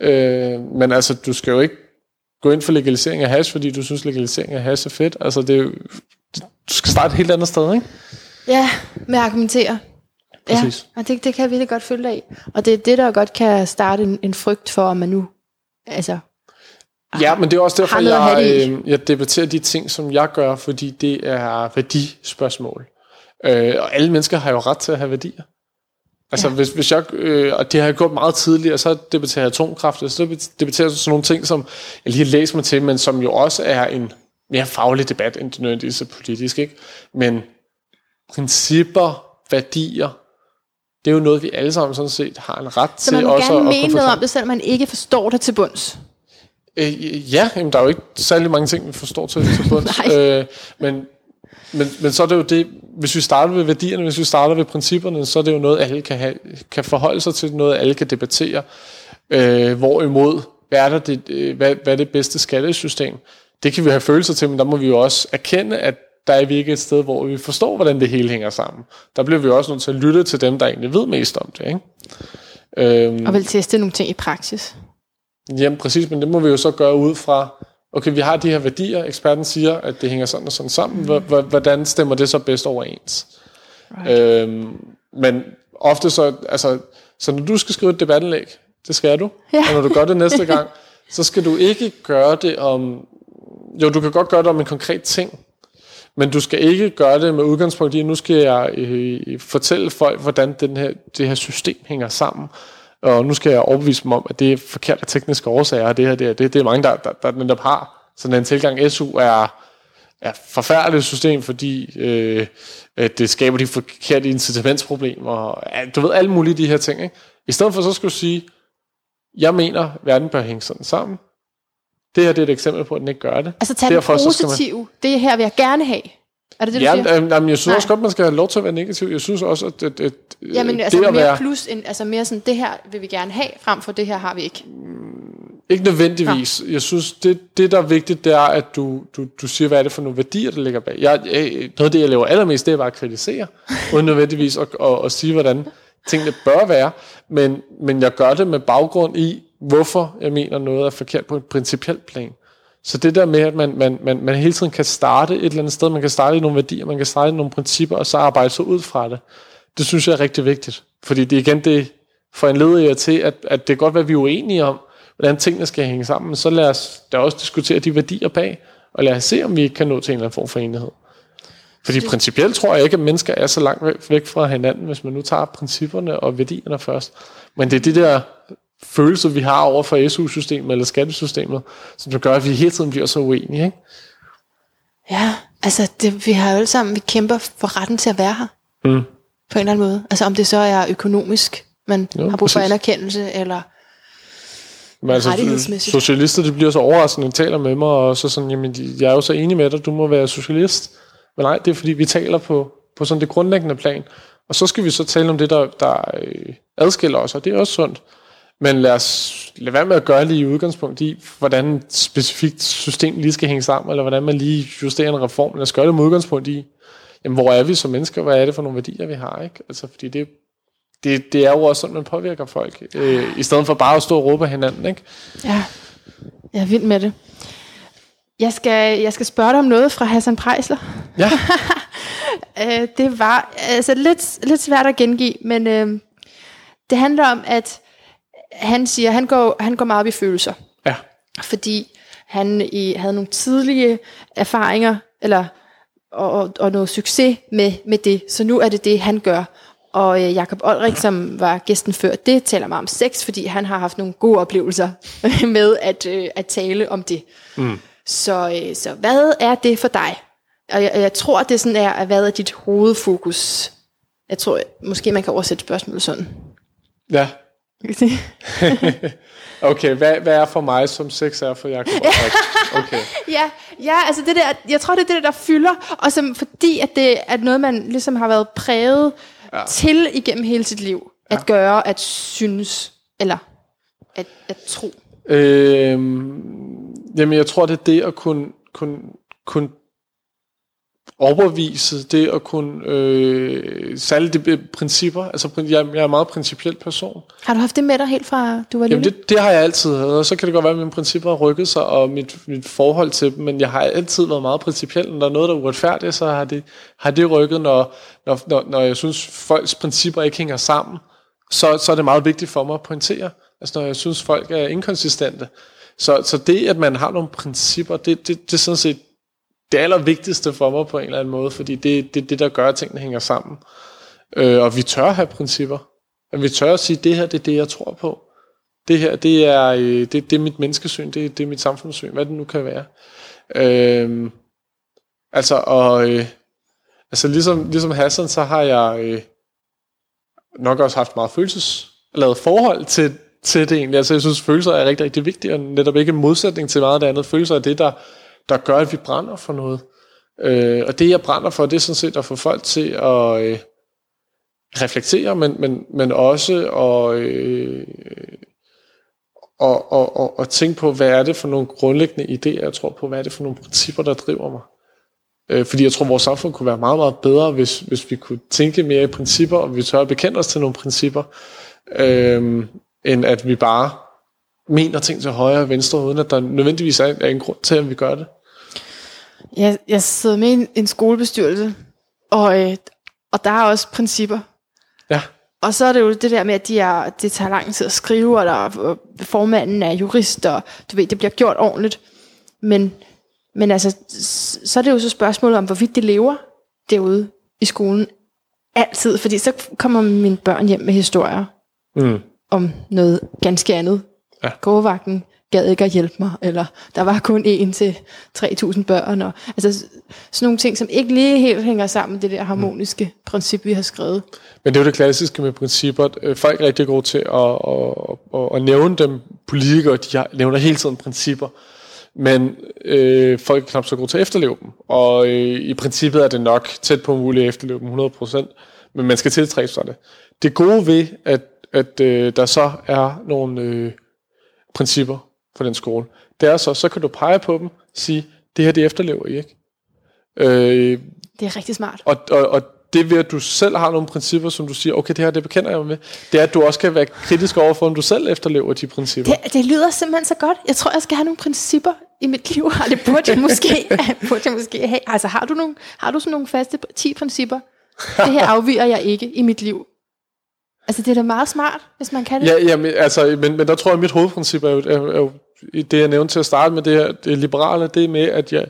Øh, men altså, du skal jo ikke gå ind for legalisering af hash, fordi du synes, legalisering af hash er fedt. Altså, det du skal starte et helt andet sted, ikke? Ja, med at argumentere. Præcis. Ja, og det, det kan jeg virkelig godt følge af. Og det er det, der godt kan starte en, en frygt for, at man nu altså, Ja, men det er også derfor, jeg, øh, jeg debatterer de ting, som jeg gør, fordi det er værdispørgsmål. Øh, og alle mennesker har jo ret til at have værdier. Altså, ja. hvis, hvis jeg, øh, og det har jeg gjort meget tidligere, så debatterer jeg atomkraft, og så debatterer jeg sådan nogle ting, som jeg lige har læst mig til, men som jo også er en mere faglig debat, end det nødvendigvis er politisk, ikke? Men principper, værdier, det er jo noget, vi alle sammen sådan set har en ret så til. Så man også gerne mene noget om det, selvom man ikke forstår det til bunds? Øh, ja, jamen, der er jo ikke særlig mange ting, vi forstår til, til bunds. øh, men, men, men så er det jo det, hvis vi starter ved værdierne, hvis vi starter ved principperne, så er det jo noget, alle kan, have, kan forholde sig til, noget alle kan debattere. Øh, hvorimod, hvad er, der det, øh, hvad, hvad er det bedste skattesystem? Det kan vi have følelser til, men der må vi jo også erkende, at der er vi ikke et sted, hvor vi forstår, hvordan det hele hænger sammen. Der bliver vi også nødt til at lytte til dem, der egentlig ved mest om det. Ikke? Øhm, og vil teste nogle ting i praksis. Jamen præcis, men det må vi jo så gøre ud fra, okay, vi har de her værdier, eksperten siger, at det hænger sådan og sådan sammen, mm. hvordan stemmer det så bedst overens? Right. Øhm, men ofte så, altså, så når du skal skrive et debattenlæg, det skal du, ja. og når du gør det næste gang, så skal du ikke gøre det om, jo, du kan godt gøre det om en konkret ting, men du skal ikke gøre det med udgangspunkt i, at nu skal jeg øh, fortælle folk, hvordan den her, det her system hænger sammen, og nu skal jeg overbevise dem om, at det er forkert af tekniske årsager, og det her, det, er, det, det er mange, der, der, der netop har sådan en tilgang. SU er, er forfærdeligt system, fordi øh, at det skaber de forkerte incitamentsproblemer, du ved, alle mulige de her ting. Ikke? I stedet for så skulle du sige, jeg mener, verden bør hænge sådan sammen. Det her det er et eksempel på, at den ikke gør det. Altså tag Derfor, det positive, man... det her vil jeg gerne have. Er det det, du Ja, siger? øh, nej, men jeg synes Nej. også godt, man skal have lov til at være negativ. Jeg synes også, at, at, at Jamen, øh, altså det at mere være... plus, end, altså mere sådan, det her vil vi gerne have, frem for det her har vi ikke. Ikke nødvendigvis. Jeg synes, det, det der er vigtigt, det er, at du, du, du siger, hvad er det for nogle værdier, der ligger bag. Jeg, jeg, noget af det, jeg laver allermest, det er bare at kritisere, uden nødvendigvis at, at, at sige, hvordan tingene bør være. Men, men jeg gør det med baggrund i, hvorfor jeg mener, noget er forkert på et principielt plan. Så det der med, at man, man, man, man hele tiden kan starte et eller andet sted, man kan starte i nogle værdier, man kan starte i nogle principper, og så arbejde sig ud fra det, det synes jeg er rigtig vigtigt. Fordi det igen, det foranleder jer til, at, at det kan godt være, at vi er uenige om, hvordan tingene skal hænge sammen, men så lad os da også diskutere de værdier bag, og lad os se, om vi ikke kan nå til en eller anden form for enighed. Fordi det... principielt tror jeg ikke, at mennesker er så langt væk- væk fra hinanden, hvis man nu tager principperne og værdierne først. Men det er de der følelser, vi har over for SU-systemet eller skattesystemet, som gør, at vi hele tiden bliver så uenige. Ikke? Ja, altså det, vi har jo alle sammen, vi kæmper for retten til at være her. Mm. På en eller anden måde. Altså om det så er økonomisk, man Jo, har brug for præcis. anerkendelse, eller Men altså, socialister, de bliver så overraskende, når de taler med mig, og så sådan, jamen, jeg er jo så enig med dig, du må være socialist. Men nej, det er fordi, vi taler på, på sådan det grundlæggende plan. Og så skal vi så tale om det, der, der øh, adskiller os, og det er også sundt. Men lad os lade være med at gøre lige i udgangspunkt i, hvordan et specifikt system lige skal hænge sammen, eller hvordan man lige justerer en reform. Lad os gøre det med udgangspunkt i, jamen, hvor er vi som mennesker, hvad er det for nogle værdier, vi har, ikke? Altså, fordi det, det, det er jo også sådan, man påvirker folk, øh, i stedet for bare at stå og råbe hinanden, ikke? Ja, jeg er vild med det. Jeg skal, jeg skal spørge dig om noget fra Hassan Prejsler. Ja. Øh, det var altså lidt, lidt svært at gengive, men øh, det handler om, at han siger, han går, han går meget op i følelser. Ja. fordi han i, havde nogle tidlige erfaringer, eller, og, og, og noget succes med, med det. Så nu er det det, han gør. Og øh, Jakob Olrik, som var gæsten før, det taler meget om sex, fordi han har haft nogle gode oplevelser med at, øh, at tale om det. Mm. Så, øh, så hvad er det for dig? Og jeg, jeg tror, det sådan er, at hvad er dit hovedfokus? Jeg tror, måske man kan oversætte spørgsmålet sådan. Ja. Kan sige? Okay, hvad, hvad er for mig, som sex er for Jacob? Okay. Ja, ja, altså det der, jeg tror, det er det der, der fylder, og som, fordi at det er noget, man ligesom har været præget ja. til igennem hele sit liv, ja. at gøre, at synes, eller at, at tro. Øhm, jamen, jeg tror, det er det at kunne, kunne, kunne overbevise, det at kunne, øh, særligt de principper, altså jeg, jeg er en meget principiel person. Har du haft det med dig helt fra, du var lille? Jamen det, det har jeg altid havde, og så kan det godt være, at mine principper har rykket sig, og mit, mit forhold til dem, men jeg har altid været meget principiel. Når der er noget, der er uretfærdigt, så har det, har det rykket, når, når, når, når jeg synes, folks principper ikke hænger sammen, så, så er det meget vigtigt for mig at pointere. Altså når jeg synes, folk er inkonsistente. Så, så det, at man har nogle principper, det, det, det er sådan set det allervigtigste for mig på en eller anden måde, fordi det er det, det, der gør, at tingene hænger sammen. Øh, og vi tør have principper. At vi tør at sige, det her det er det, jeg tror på. Det her, det er, øh, det, det er mit menneskesyn, det, det er mit samfundssyn, hvad det nu kan være. Øh, altså, og, øh, altså ligesom, ligesom Hassan, så har jeg øh, nok også haft meget følelsesladet forhold til, til det egentlig. Altså, jeg synes, følelser er rigtig, rigtig vigtige, og netop ikke en modsætning til meget af det andet. Følelser er det, der, der gør, at vi brænder for noget. Øh, og det, jeg brænder for, det er sådan set at få folk til at øh, reflektere, men, men, men også at, øh, og, og, og, og tænke på, hvad er det for nogle grundlæggende idéer, jeg tror på, hvad er det for nogle principper, der driver mig. Øh, fordi jeg tror, vores samfund kunne være meget, meget bedre, hvis, hvis vi kunne tænke mere i principper, og vi tør at bekende os til nogle principper, øh, end at vi bare mener ting til højre og venstre, uden at der nødvendigvis er, er en grund til, at vi gør det. Jeg, jeg sidder med i en, en skolebestyrelse, og, øh, og der er også principper. Ja, Og så er det jo det der med, at de er, det tager lang tid at skrive, og, der, og formanden er jurist, og du ved, det bliver gjort ordentligt. Men, men altså, så er det jo så spørgsmålet om, hvorvidt det lever derude i skolen. Altid, fordi så kommer mine børn hjem med historier mm. om noget ganske andet. Ja. Gårdvagten gad ikke at hjælpe mig, eller der var kun én til 3.000 børn. Og, altså sådan nogle ting, som ikke lige helt hænger sammen med det der harmoniske mm. princip, vi har skrevet. Men det er jo det klassiske med principper. Øh, Folk er rigtig gode til at, at, at, at nævne dem. Politikere, de nævner hele tiden principper. men øh, folk er knap så gode til at efterleve dem. Og øh, i princippet er det nok tæt på muligt at efterleve dem 100%, men man skal tiltrække sig det. Det gode ved, at, at øh, der så er nogle øh, principper for den skole, det er så, så kan du pege på dem, sige, det her det efterlever I ikke. Øh, Det er rigtig smart. og, og, og det ved, at du selv har nogle principper, som du siger, okay, det her det bekender jeg mig med, det er, at du også kan være kritisk overfor, om du selv efterlever de principper. Det, det lyder simpelthen så godt. Jeg tror, jeg skal have nogle principper i mit liv. Og det burde jeg måske, burde jeg måske have. Altså, har du, nogle, har du sådan nogle faste 10 principper? Det her afviger jeg ikke i mit liv. Altså, det er da meget smart, hvis man kan det. Ja, ja men, altså, men, men der tror jeg, at mit hovedprincip er jo, er, er jo det, jeg nævnte til at starte med, det her det liberale, det med, at jeg...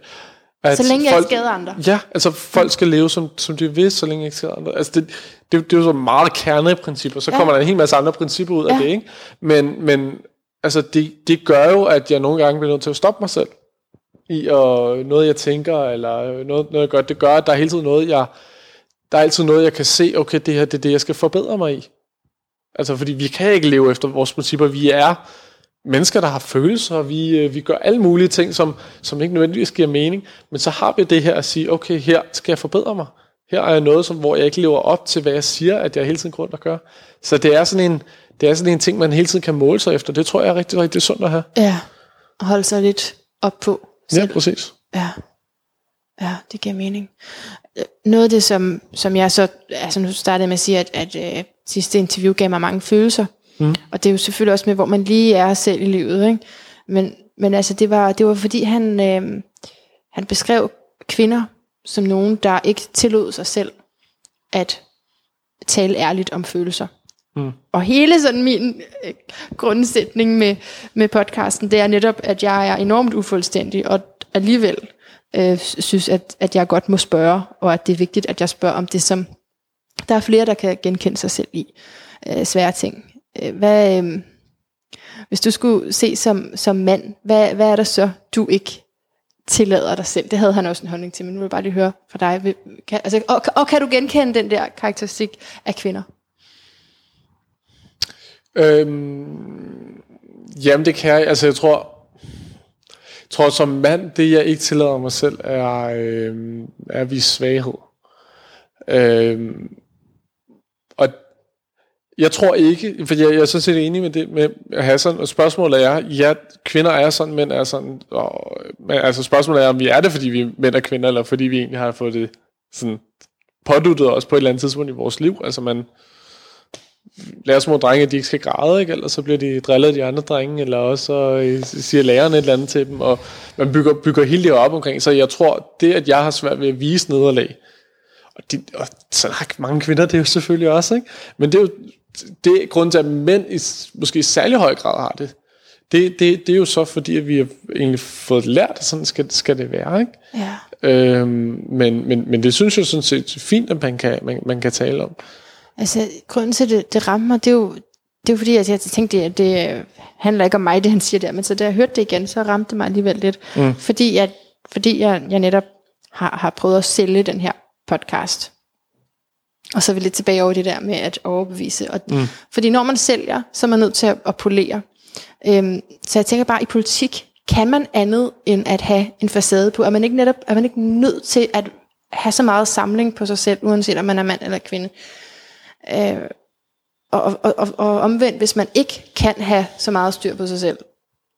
At Så længe jeg ikke skader andre. Ja, altså folk skal leve, som, som de vil, så længe jeg ikke skader andre. Altså det, det, det er jo så meget kerneprincipper, så Ja. kommer der en hel masse andre principper ud af Ja. det, ikke? Men, men altså det, det gør jo, at jeg nogle gange bliver nødt til at stoppe mig selv i og noget, jeg tænker, eller noget, noget jeg gør. Det gør, at der er hele tiden noget, jeg, der er altid noget, jeg kan se, okay, det her det er det, jeg skal forbedre mig i. Altså, fordi vi kan ikke leve efter vores principper. Vi er mennesker, der har følelser, og vi, øh, vi gør alle mulige ting, som, som ikke nødvendigvis giver mening. Men så har vi det her at sige, okay, her skal jeg forbedre mig. Her er noget, som, hvor jeg ikke lever op til, hvad jeg siger, at jeg hele tiden går rundt og gør. Så det er sådan en, det er sådan en ting, man hele tiden kan måle sig efter. Det tror jeg er rigtig, rigtig sundt at have. Ja, og holde sig lidt op på. Ja, selv. præcis. Ja. Ja, det giver mening. Øh, Noget af det, som, som jeg så, altså nu startede med at sige, at, at øh, sidste interview gav mig mange følelser. Mm. Og det er jo selvfølgelig også med, hvor man lige er selv i livet. Ikke? Men, men altså, det var, det var fordi, han, øh, han beskrev kvinder som nogen, der ikke tillod sig selv at tale ærligt om følelser. Mm. Og hele sådan min øh, grundsætning med, med podcasten, det er netop, at jeg er enormt ufuldstændig, og alligevel øh, synes, at, at jeg godt må spørge, og at det er vigtigt, at jeg spørger om det, som der er flere, der kan genkende sig selv i. Øh, svære ting. Øh, hvad, øh, hvis du skulle se som, som mand, hvad, hvad er der så, du ikke tillader dig selv? Det havde han også en holdning til, men nu vil jeg bare lige høre fra dig. Kan, altså, og, og kan du genkende den der karakteristik af kvinder? Øhm, jamen, det kan jeg. Altså, jeg tror, jeg tror som mand, det jeg ikke tillader mig selv, er, øh, er at vise svaghed. Øhm, jeg tror ikke, for jeg, jeg er sådan set enig med det med Hassan, og spørgsmålet er, ja, kvinder er sådan, mænd er sådan, og, men altså spørgsmålet er, om vi er det, fordi vi er mænd og kvinder, eller fordi vi egentlig har fået det sådan påduttet os på et eller andet tidspunkt i vores liv. Altså man, lærer små drenge, at de ikke skal græde, ikke? eller så bliver de drillet af de andre drenge, eller også så øh, siger lærerne et eller andet til dem, og man bygger, bygger hele det op omkring. Så jeg tror, det at jeg har svært ved at vise nederlag, og, de, og så har mange kvinder det er jo selvfølgelig også, ikke? men det er jo det grunden til, at mænd i, måske i særlig høj grad har det. Det, det, det er jo så fordi, at vi har egentlig fået lært, at sådan skal, skal det være. Ikke? Ja. Øhm, men, men, men det synes jeg sådan set fint, at man kan, man, man kan tale om. Altså, grunden til, at det, det rammer det er jo, det er fordi, at jeg tænkte, at det øh, handler ikke om mig, det han siger der, men så da jeg hørte det igen, så ramte det mig alligevel lidt. Mm. Fordi, jeg, fordi jeg, jeg netop har, har prøvet at sælge den her podcast. Og så er vi lidt tilbage over det der med at overbevise. Og, mm. Fordi når man sælger, så er man nødt til at, at polere. Øhm, så jeg tænker bare, i politik kan man andet end at have en facade på. Er man ikke netop er man ikke nødt til at have så meget samling på sig selv, uanset om man er mand eller kvinde? Øh, og, og, og, og omvendt, hvis man ikke kan have så meget styr på sig selv,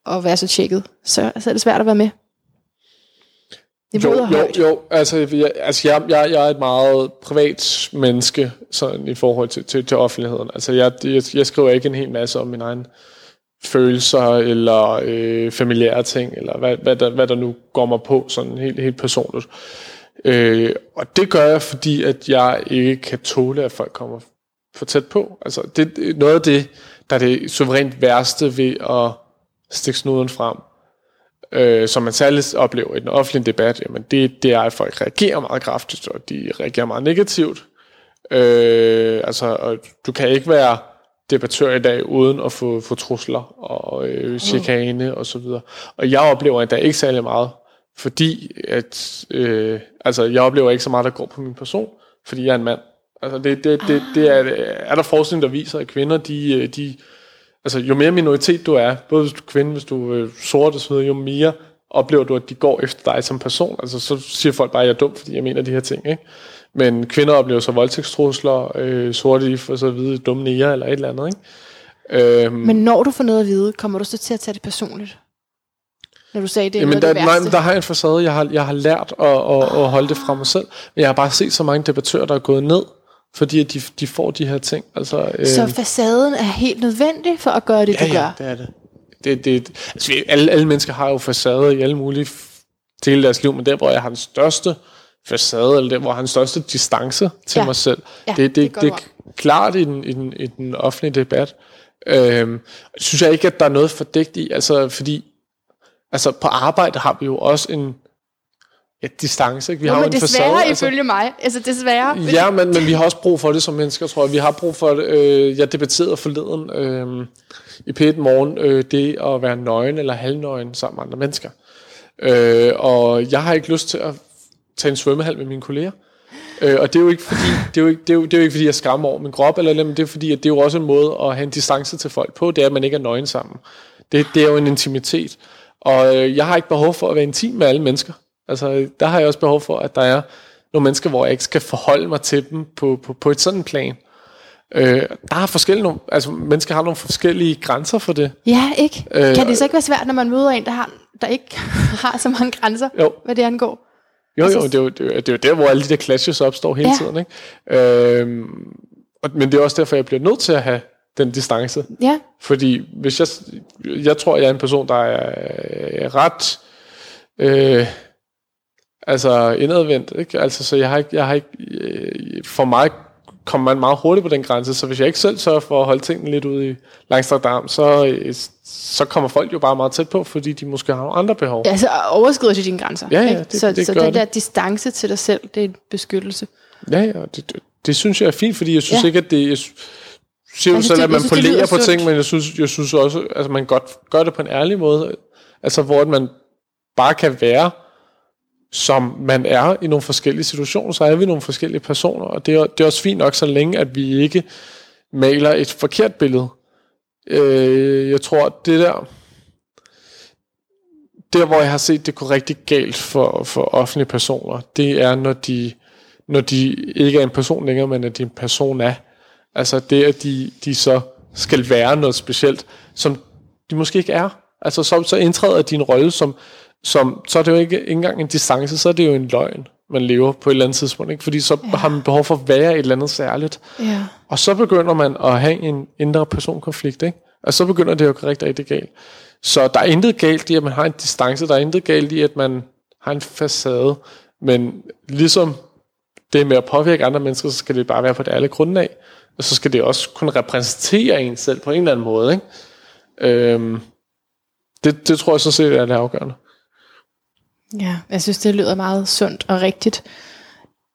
og være så tjekket, så, så er det svært at være med. Det Jo, jo, højt. jo, altså, jeg, altså jeg, jeg, jeg er et meget privat menneske sådan, i forhold til, til, til offentligheden. Altså jeg, jeg, jeg skriver ikke en hel masse om mine egne følelser eller øh, familiære ting, eller hvad, hvad, der, hvad der nu går mig på sådan helt, helt personligt. Øh, og det gør jeg, fordi at jeg ikke kan tåle, at folk kommer for tæt på. Altså det, det- noget af det, der er det suverænt værste ved at stikke snuden frem, øh, som man særligt oplever i den offentlige debat, jamen det, det er, at folk reagerer meget kraftigt, og de reagerer meget negativt. Øh, altså, og du kan ikke være debattør i dag, uden at få, få trusler og øh, chikane og så videre. Og jeg oplever endda ikke særlig meget, fordi at, øh, altså, jeg oplever ikke så meget, der går på min person, fordi jeg er en mand. Altså, det, det, det, det er, er der forskning, der viser, at kvinder, de, øh, de altså, jo mere minoritet du er, både hvis du er kvinde, hvis du er sort og så videre, jo mere oplever du, at de går efter dig som person. Altså, så siger folk bare, at jeg er dum, fordi jeg mener de her ting. Ikke? Men kvinder oplever så voldtægtstrusler, øh, sorte for så at vide, dumme nære eller et eller andet. Ikke? Øhm, Men når du får noget at vide, kommer du så til at tage det personligt? Når du sagde, det er Jamen, noget der, det nej, værste. men der har jeg en facade. Jeg har, jeg har lært at, at, at holde det fra mig selv. Men jeg har bare set så mange debattører, der er gået ned, fordi de, de får de her ting. Altså, øh, Så facaden er helt nødvendig for at gøre det, ja, du ja, gør? det er det. det, det altså, alle, alle mennesker har jo facader i alle mulige dele af deres liv, men der, hvor jeg har den største facade, eller der, hvor jeg har den største distance til Ja. mig selv, Ja, det, det, det er det, er klart i den, i, den, i den offentlige debat. Øhm, synes jeg ikke, at der er noget fordækt i, altså fordi altså på arbejde har vi jo også en ja, distance. Ikke? Vi Jo, har jo men en desværre facade, altså. ifølge mig. Altså desværre. Ja, men, men vi har også brug for det som mennesker, tror jeg. Vi har brug for det. Øh, jeg debatterede forleden øh, i P1 Morgen, øh, det at være nøgen eller halvnøgen sammen med andre mennesker. Øh, og jeg har ikke lyst til at tage en svømmehal med mine kolleger. Øh, og det er jo ikke fordi, det er jo ikke, det er jo, det er jo ikke fordi jeg skammer over min krop eller noget, men det er fordi, at det er jo også en måde at have en distance til folk på, det er, at man ikke er nøgen sammen. Det, det er jo en intimitet. Og øh, jeg har ikke behov for at være intim med alle mennesker. Altså, der har jeg også behov for, at der er nogle mennesker, hvor jeg ikke skal forholde mig til dem på, på, på et sådan plan. Øh, der er forskellige, nogle- altså mennesker har nogle forskellige grænser for det. Ja, ikke? Øh, kan det så ikke være svært, når man møder en, der, har, der ikke har så mange grænser, Jo. hvad det angår? Jo, jo, det er jo, det, er jo, det er jo der, hvor alle de der clashes opstår hele Ja. tiden. Ikke? Øhm, og, men det er også derfor, jeg bliver nødt til at have den distance. Ja, Fordi hvis jeg, jeg tror, jeg er en person, der er, er ret øh, altså indadvendt. Ikke? Altså, så jeg har ikke, jeg har ikke øh, for mig kommer man meget hurtigt på den grænse, så hvis jeg ikke selv sørger for at holde tingene lidt ude i langstrakt arm, så, øh, så kommer folk jo bare meget tæt på, fordi de måske har nogle andre behov. altså overskrider de dine grænser. Ja, ja, det- så det så gør den der det. distance til dig selv, det er en beskyttelse. Ja, ja, det, det, det synes jeg er fint, fordi jeg synes Ja. ja. ikke, at det... Jeg siger jo selv, det- at man synes, det polerer på ting, men jeg synes, jeg synes også, at altså, man godt gør det på en ærlig måde. Altså, hvor man bare kan være, som man er i nogle forskellige situationer, så er vi nogle forskellige personer, og det er, det er også fint nok, så længe, at vi ikke maler et forkert billede. Øh, jeg tror, at det der, der hvor jeg har set det gå rigtig galt for, for offentlige personer, det er, når de, når de ikke er en person længere, men at de en person er. Altså det, at de, de så skal være noget specielt, som de måske ikke er. Altså så, så indtræder din rolle som, som, så er det jo ikke, ikke engang en distance, så er det jo en løgn, man lever på et eller andet tidspunkt. Ikke? Fordi så ja. har man behov for at være et eller andet særligt. Ja. Og så begynder man at have en indre personkonflikt, ikke? Og så begynder det jo rigtig, rigtig galt. Så der er intet galt i, at man har en distance. Der er intet galt i, at man har en facade. Men ligesom det med at påvirke andre mennesker, så skal det bare være på det alle grundlag. Og så skal det også kunne repræsentere en selv på en eller anden måde, ikke? Øhm, det, det tror jeg så set er det afgørende. Ja, jeg synes, det lyder meget sundt og rigtigt.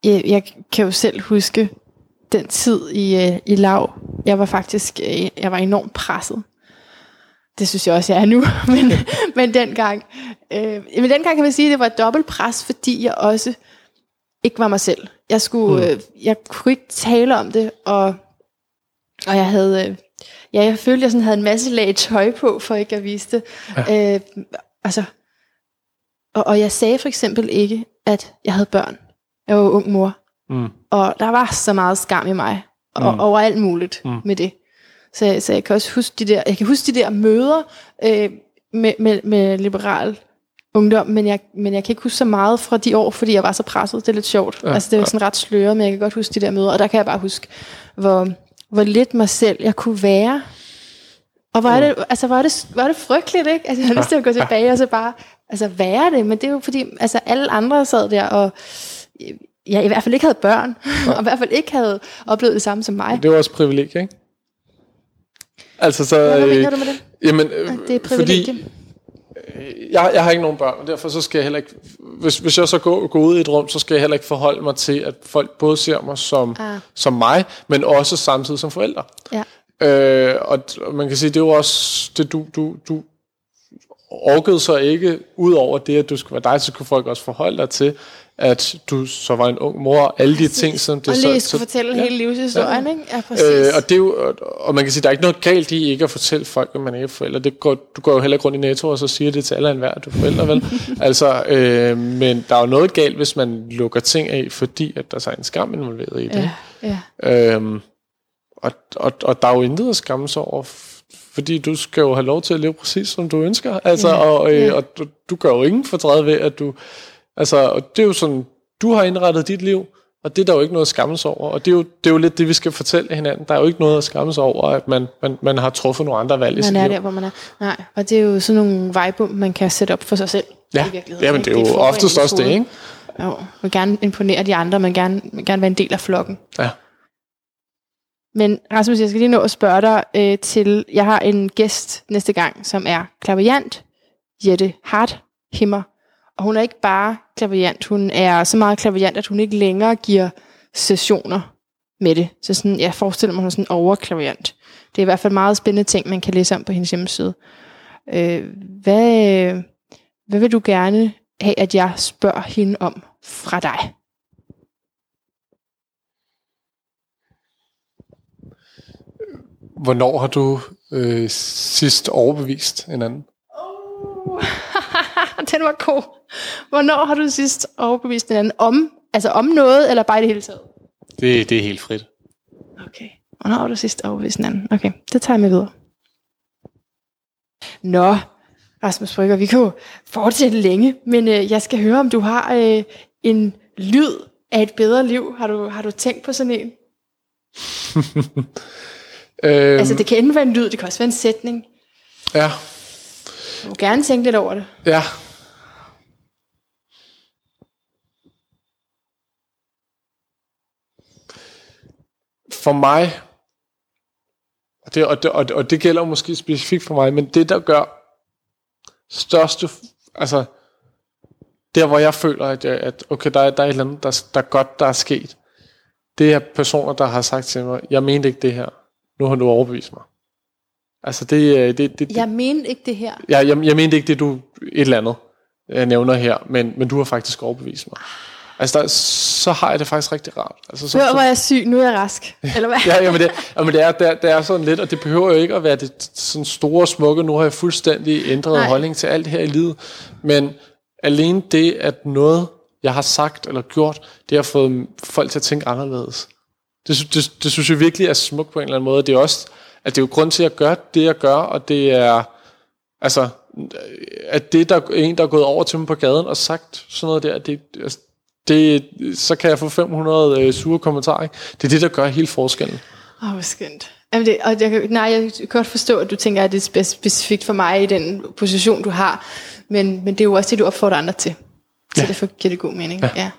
Jeg, jeg kan jo selv huske den tid i, øh, i lav. Jeg var faktisk øh, jeg var enormt presset. Det synes jeg også, jeg er nu. men, men dengang, øh, men dengang kan man sige, at det var et dobbelt pres, fordi jeg også ikke var mig selv. Jeg, skulle, øh, jeg kunne ikke tale om det, og, og jeg havde... Øh, ja, jeg følte, jeg sådan havde en masse lag tøj på, for ikke at vise det. Ja. Øh, altså, og, og jeg sagde for eksempel ikke, at jeg havde børn. Jeg var ung mor. Mm. Og der var så meget skam i mig. Og Mm. over alt muligt Mm. med det. Så, så jeg kan også huske de der, jeg kan huske de der møder øh, med, med, med liberal ungdom, men jeg, men jeg kan ikke huske så meget fra de år, fordi jeg var så presset. Det er lidt sjovt. Ja, Ja, altså det er ja. sådan ret sløret, men jeg kan godt huske de der møder, og der kan jeg bare huske, hvor, hvor lidt mig selv jeg kunne være. Og hvor er det, altså, hvor er det, hvor er det frygteligt, ikke? Altså, jeg har lyst til at gå tilbage og så bare altså, være det, men det er jo fordi, altså, alle andre sad der og jeg i hvert fald ikke havde børn, og i hvert fald ikke havde oplevet det samme som mig. Det er jo også privilegie, ikke? Altså så... Hvad øh, mener du med det? Jamen, øh, Det er privilegie. jeg, jeg har ikke nogen børn, og derfor så skal jeg heller ikke... Hvis, hvis jeg så går, går ud i et rum, så skal jeg heller ikke forholde mig til, at folk både ser mig som, Ah. som mig, men også samtidig som forælder. Ja. Øh, og man kan sige, det er jo også... Det, du, du, du orkede så ikke, ud over det, at du skulle være dig, så kunne folk også forholde dig til, at du så var en ung mor, og alle de ting, som det og så... lige så skulle fortælle ja. hele livshistorien, ikke? Ja, præcis. Øh, og, det er jo, og- og man kan sige, der er ikke noget galt i ikke at fortælle folk, at man ikke er forældre. Det går, du går jo heller ikke rundt i Netto, og så siger det til alle og enhver, at du er forældre, vel? altså, øh, men der er jo noget galt, hvis man lukker ting af, fordi at der så er en skam involveret i det. ja, ja. Øhm, og, og, og der er jo intet at skamme sig over, fordi du skal jo have lov til at leve præcis, som du ønsker. Altså, Ja, og, øh, ja. og du, du gør jo ingen fortræd ved, at du... Altså, og det er jo sådan, du har indrettet dit liv, og det er der jo ikke noget at skamme sig over. Og det er, jo, det er jo lidt det, vi skal fortælle hinanden. Der er jo ikke noget at skamme sig over, at man, man, man har truffet nogle andre valg i sit Man er liv. der, hvor man er. Nej, og det er jo sådan nogle vejbum, man kan sætte op for sig selv. Ja, jamen, det er jo oftest også det, ikke? Jo, man vil gerne imponere de andre, man vil gerne, man vil gerne være en del af flokken. Ja. Men Rasmus, jeg skal lige nå at spørge dig øh, til, jeg har en gæst næste gang, som er klaverjant, Jette Harthimmer. Og hun er ikke bare klaverjant, hun er så meget klaverjant, at hun ikke længere giver sessioner med det. Så sådan, jeg forestiller mig, hun er sådan overklaverjant. Det er i hvert fald meget spændende ting, man kan læse om på hendes hjemmeside. Øh, hvad, øh, hvad vil du gerne have, at jeg spørger hende om fra dig? Hvornår har du øh, sidst overbevist en anden? Oh. Den var god. Hvornår har du sidst overbevist en anden om, altså om noget, eller bare i det hele taget? Det, det er helt frit. Okay. Hvornår har du sidst overbevist en anden? Okay, det tager jeg med videre. Nå, Rasmus Brygger, vi kan jo fortsætte længe, men øh, jeg skal høre, om du har øh, en lyd af et bedre liv. Har du, har du tænkt på sådan en? Øhm, Altså, det kan enten være en lyd, det kan også være en sætning. Ja, Du må gerne tænke lidt over det. ja. For mig, og det, og, det, og, det, og det gælder måske specifikt for mig, men det der gør største, altså der hvor jeg føler, at, jeg, at okay, der er, der er et eller andet, der, der er godt, der er sket, det er personer, der har sagt til mig, jeg mente ikke det her, nu har du overbevist mig. Altså det, øh, det, det, det, Jeg mener ikke det her. Ja, jeg, jeg mente ikke det, du et eller andet jeg nævner her, men, men du har faktisk overbevist mig. Altså, der, så har jeg det faktisk rigtig rart. Altså, så, var så, jeg syg, nu er jeg rask. Eller hvad? ja, jamen det, jamen det, er, det, er, det er sådan lidt, og det behøver jo ikke at være det sådan store smukke, nu har jeg fuldstændig ændret Nej. holdning til alt her i livet, men alene det, at noget, jeg har sagt eller gjort, det har fået folk til at tænke anderledes. Det, det, det synes jeg virkelig er smukt på en eller anden måde. Det er også, at det er jo grund til at gøre det, jeg gør, og det er, altså, at det, der er en, der er gået over til mig på gaden og sagt sådan noget der, det, altså, det, så kan jeg få 500 øh, sure kommentarer. Ikke? Det er det, der gør hele forskellen. Åh, oh, hvor skønt. Jamen det, og jeg, nej, jeg kan godt forstå, at du tænker, at det er spe- specifikt for mig i den position, du har. Men, men det er jo også det, du opfordrer andre til. Så Ja. derfor giver det god mening. Ja. ja.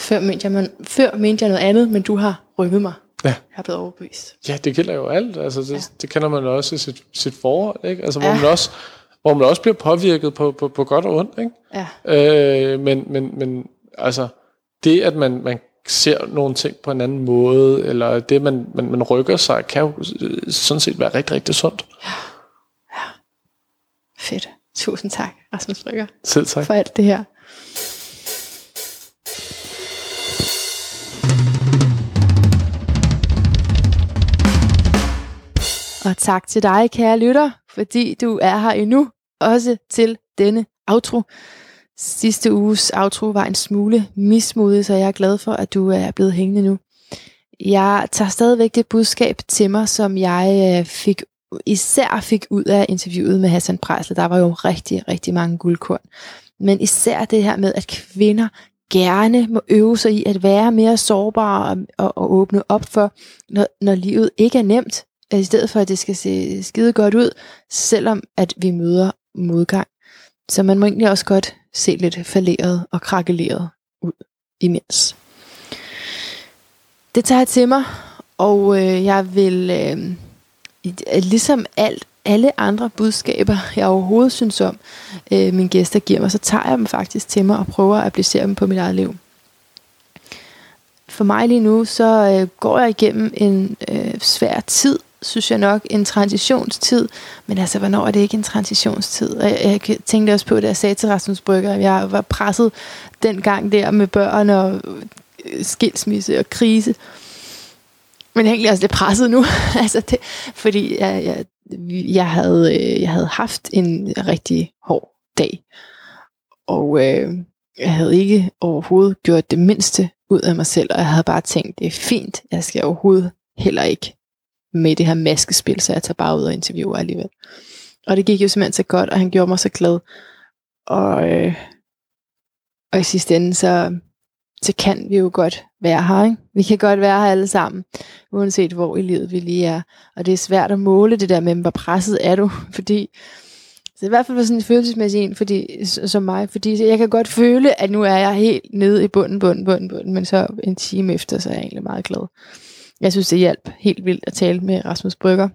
Før, mente jeg, man, før mente jeg noget andet, men du har rykket mig. Ja. Jeg er blevet overbevist. Ja, det gælder jo alt. Altså, det, ja. det kender man også i sit, sit forhold, ikke? Altså, hvor, Ja. man også, hvor man også bliver påvirket på, på, på godt og ondt. Ikke? Ja. Øh, men, men, men altså, det, at man, man ser nogle ting på en anden måde, eller det, man, man, man rykker sig, kan jo øh, sådan set være rigtig, rigtig sundt. Fedt. Tusind tak, Rasmus Brygger, Selv tak. for alt det her. Og tak til dig, kære lytter, fordi du er her endnu, også til denne outro. Sidste uges outro var en smule mismodig, så jeg er glad for, at du er blevet hængende nu. Jeg tager stadigvæk det budskab til mig, som jeg øh, fik især fik ud af interviewet med Hassan Prejsler. Der var jo rigtig, rigtig mange guldkorn. Men især det her med, at kvinder gerne må øve sig i at være mere sårbare og, og, og åbne op for, når, når livet ikke er nemt, i stedet for at det skal se skide godt ud, selvom at vi møder modgang. Så man må egentlig også godt se lidt falderet og krakeleret ud imens. Det tager jeg til mig, og øh, jeg vil, øh, ligesom alt, alle andre budskaber, jeg overhovedet synes om, øh, mine gæster giver mig, så tager jeg dem faktisk til mig og prøver at applicere dem på mit eget liv. For mig lige nu, så øh, går jeg igennem en øh, svær tid synes jeg nok, en transitionstid. Men altså, hvornår er det ikke en transitionstid? Og jeg, jeg tænkte også på, da jeg sagde til Rasmus Brygger, at jeg var presset dengang der med børn og øh, skilsmisse og krise. Men egentlig også lidt presset nu. altså det, fordi jeg, jeg, jeg, havde, øh, jeg havde haft en rigtig hård dag. Og øh, jeg havde ikke overhovedet gjort det mindste ud af mig selv, og jeg havde bare tænkt, det er fint, jeg skal overhovedet heller ikke med det her maskespil, så jeg tager bare ud og interviewer alligevel. Og det gik jo simpelthen så godt, og han gjorde mig så glad. Og, øh, og i sidste ende, så, så kan vi jo godt være her. Ikke? Vi kan godt være her alle sammen, uanset hvor i livet vi lige er. Og det er svært at måle det der med, hvor presset er du, fordi så i hvert fald for sådan en følelsesmæssig en, fordi, som mig, fordi jeg kan godt føle, at nu er jeg helt nede i bunden, bunden, bunden, bunden, men så en time efter, så er jeg egentlig meget glad. Jeg synes, det hjalp helt vildt at tale med Rasmus Brygger.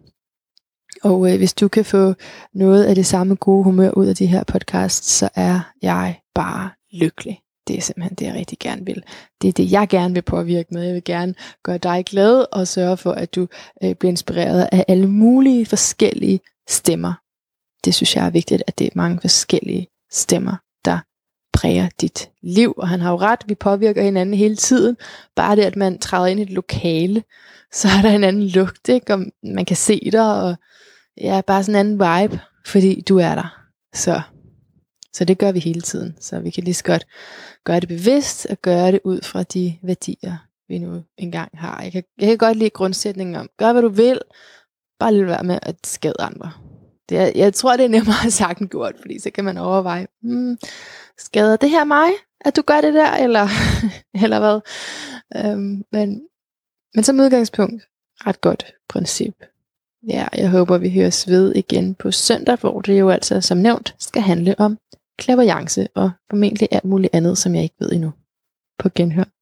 Og øh, hvis du kan få noget af det samme gode humør ud af de her podcasts, så er jeg bare lykkelig. Det er simpelthen det, jeg rigtig gerne vil. Det er det, jeg gerne vil påvirke med. Jeg vil gerne gøre dig glad og sørge for, at du øh, bliver inspireret af alle mulige forskellige stemmer. Det synes jeg er vigtigt, at det er mange forskellige stemmer, præger dit liv. Og han har jo ret, vi påvirker hinanden hele tiden. Bare det, at man træder ind i et lokale, så er der en anden lugt, ikke? og man kan se dig, og ja, bare sådan en anden vibe, fordi du er der. Så, så det gør vi hele tiden. Så vi kan lige så godt gøre det bevidst, og gøre det ud fra de værdier, vi nu engang har. Jeg kan, jeg kan godt lide grundsætningen om, gør hvad du vil, bare lidt være med at skade andre. Det er, jeg tror, det er nemmere sagt end gjort, fordi så kan man overveje, hmm, skader det her mig, at du gør det der, eller, eller hvad? Øhm, men, men som udgangspunkt, ret godt princip. Ja, jeg håber, vi høres ved igen på søndag, hvor det jo altså, som nævnt, skal handle om klaverjance og formentlig alt muligt andet, som jeg ikke ved endnu. På genhør.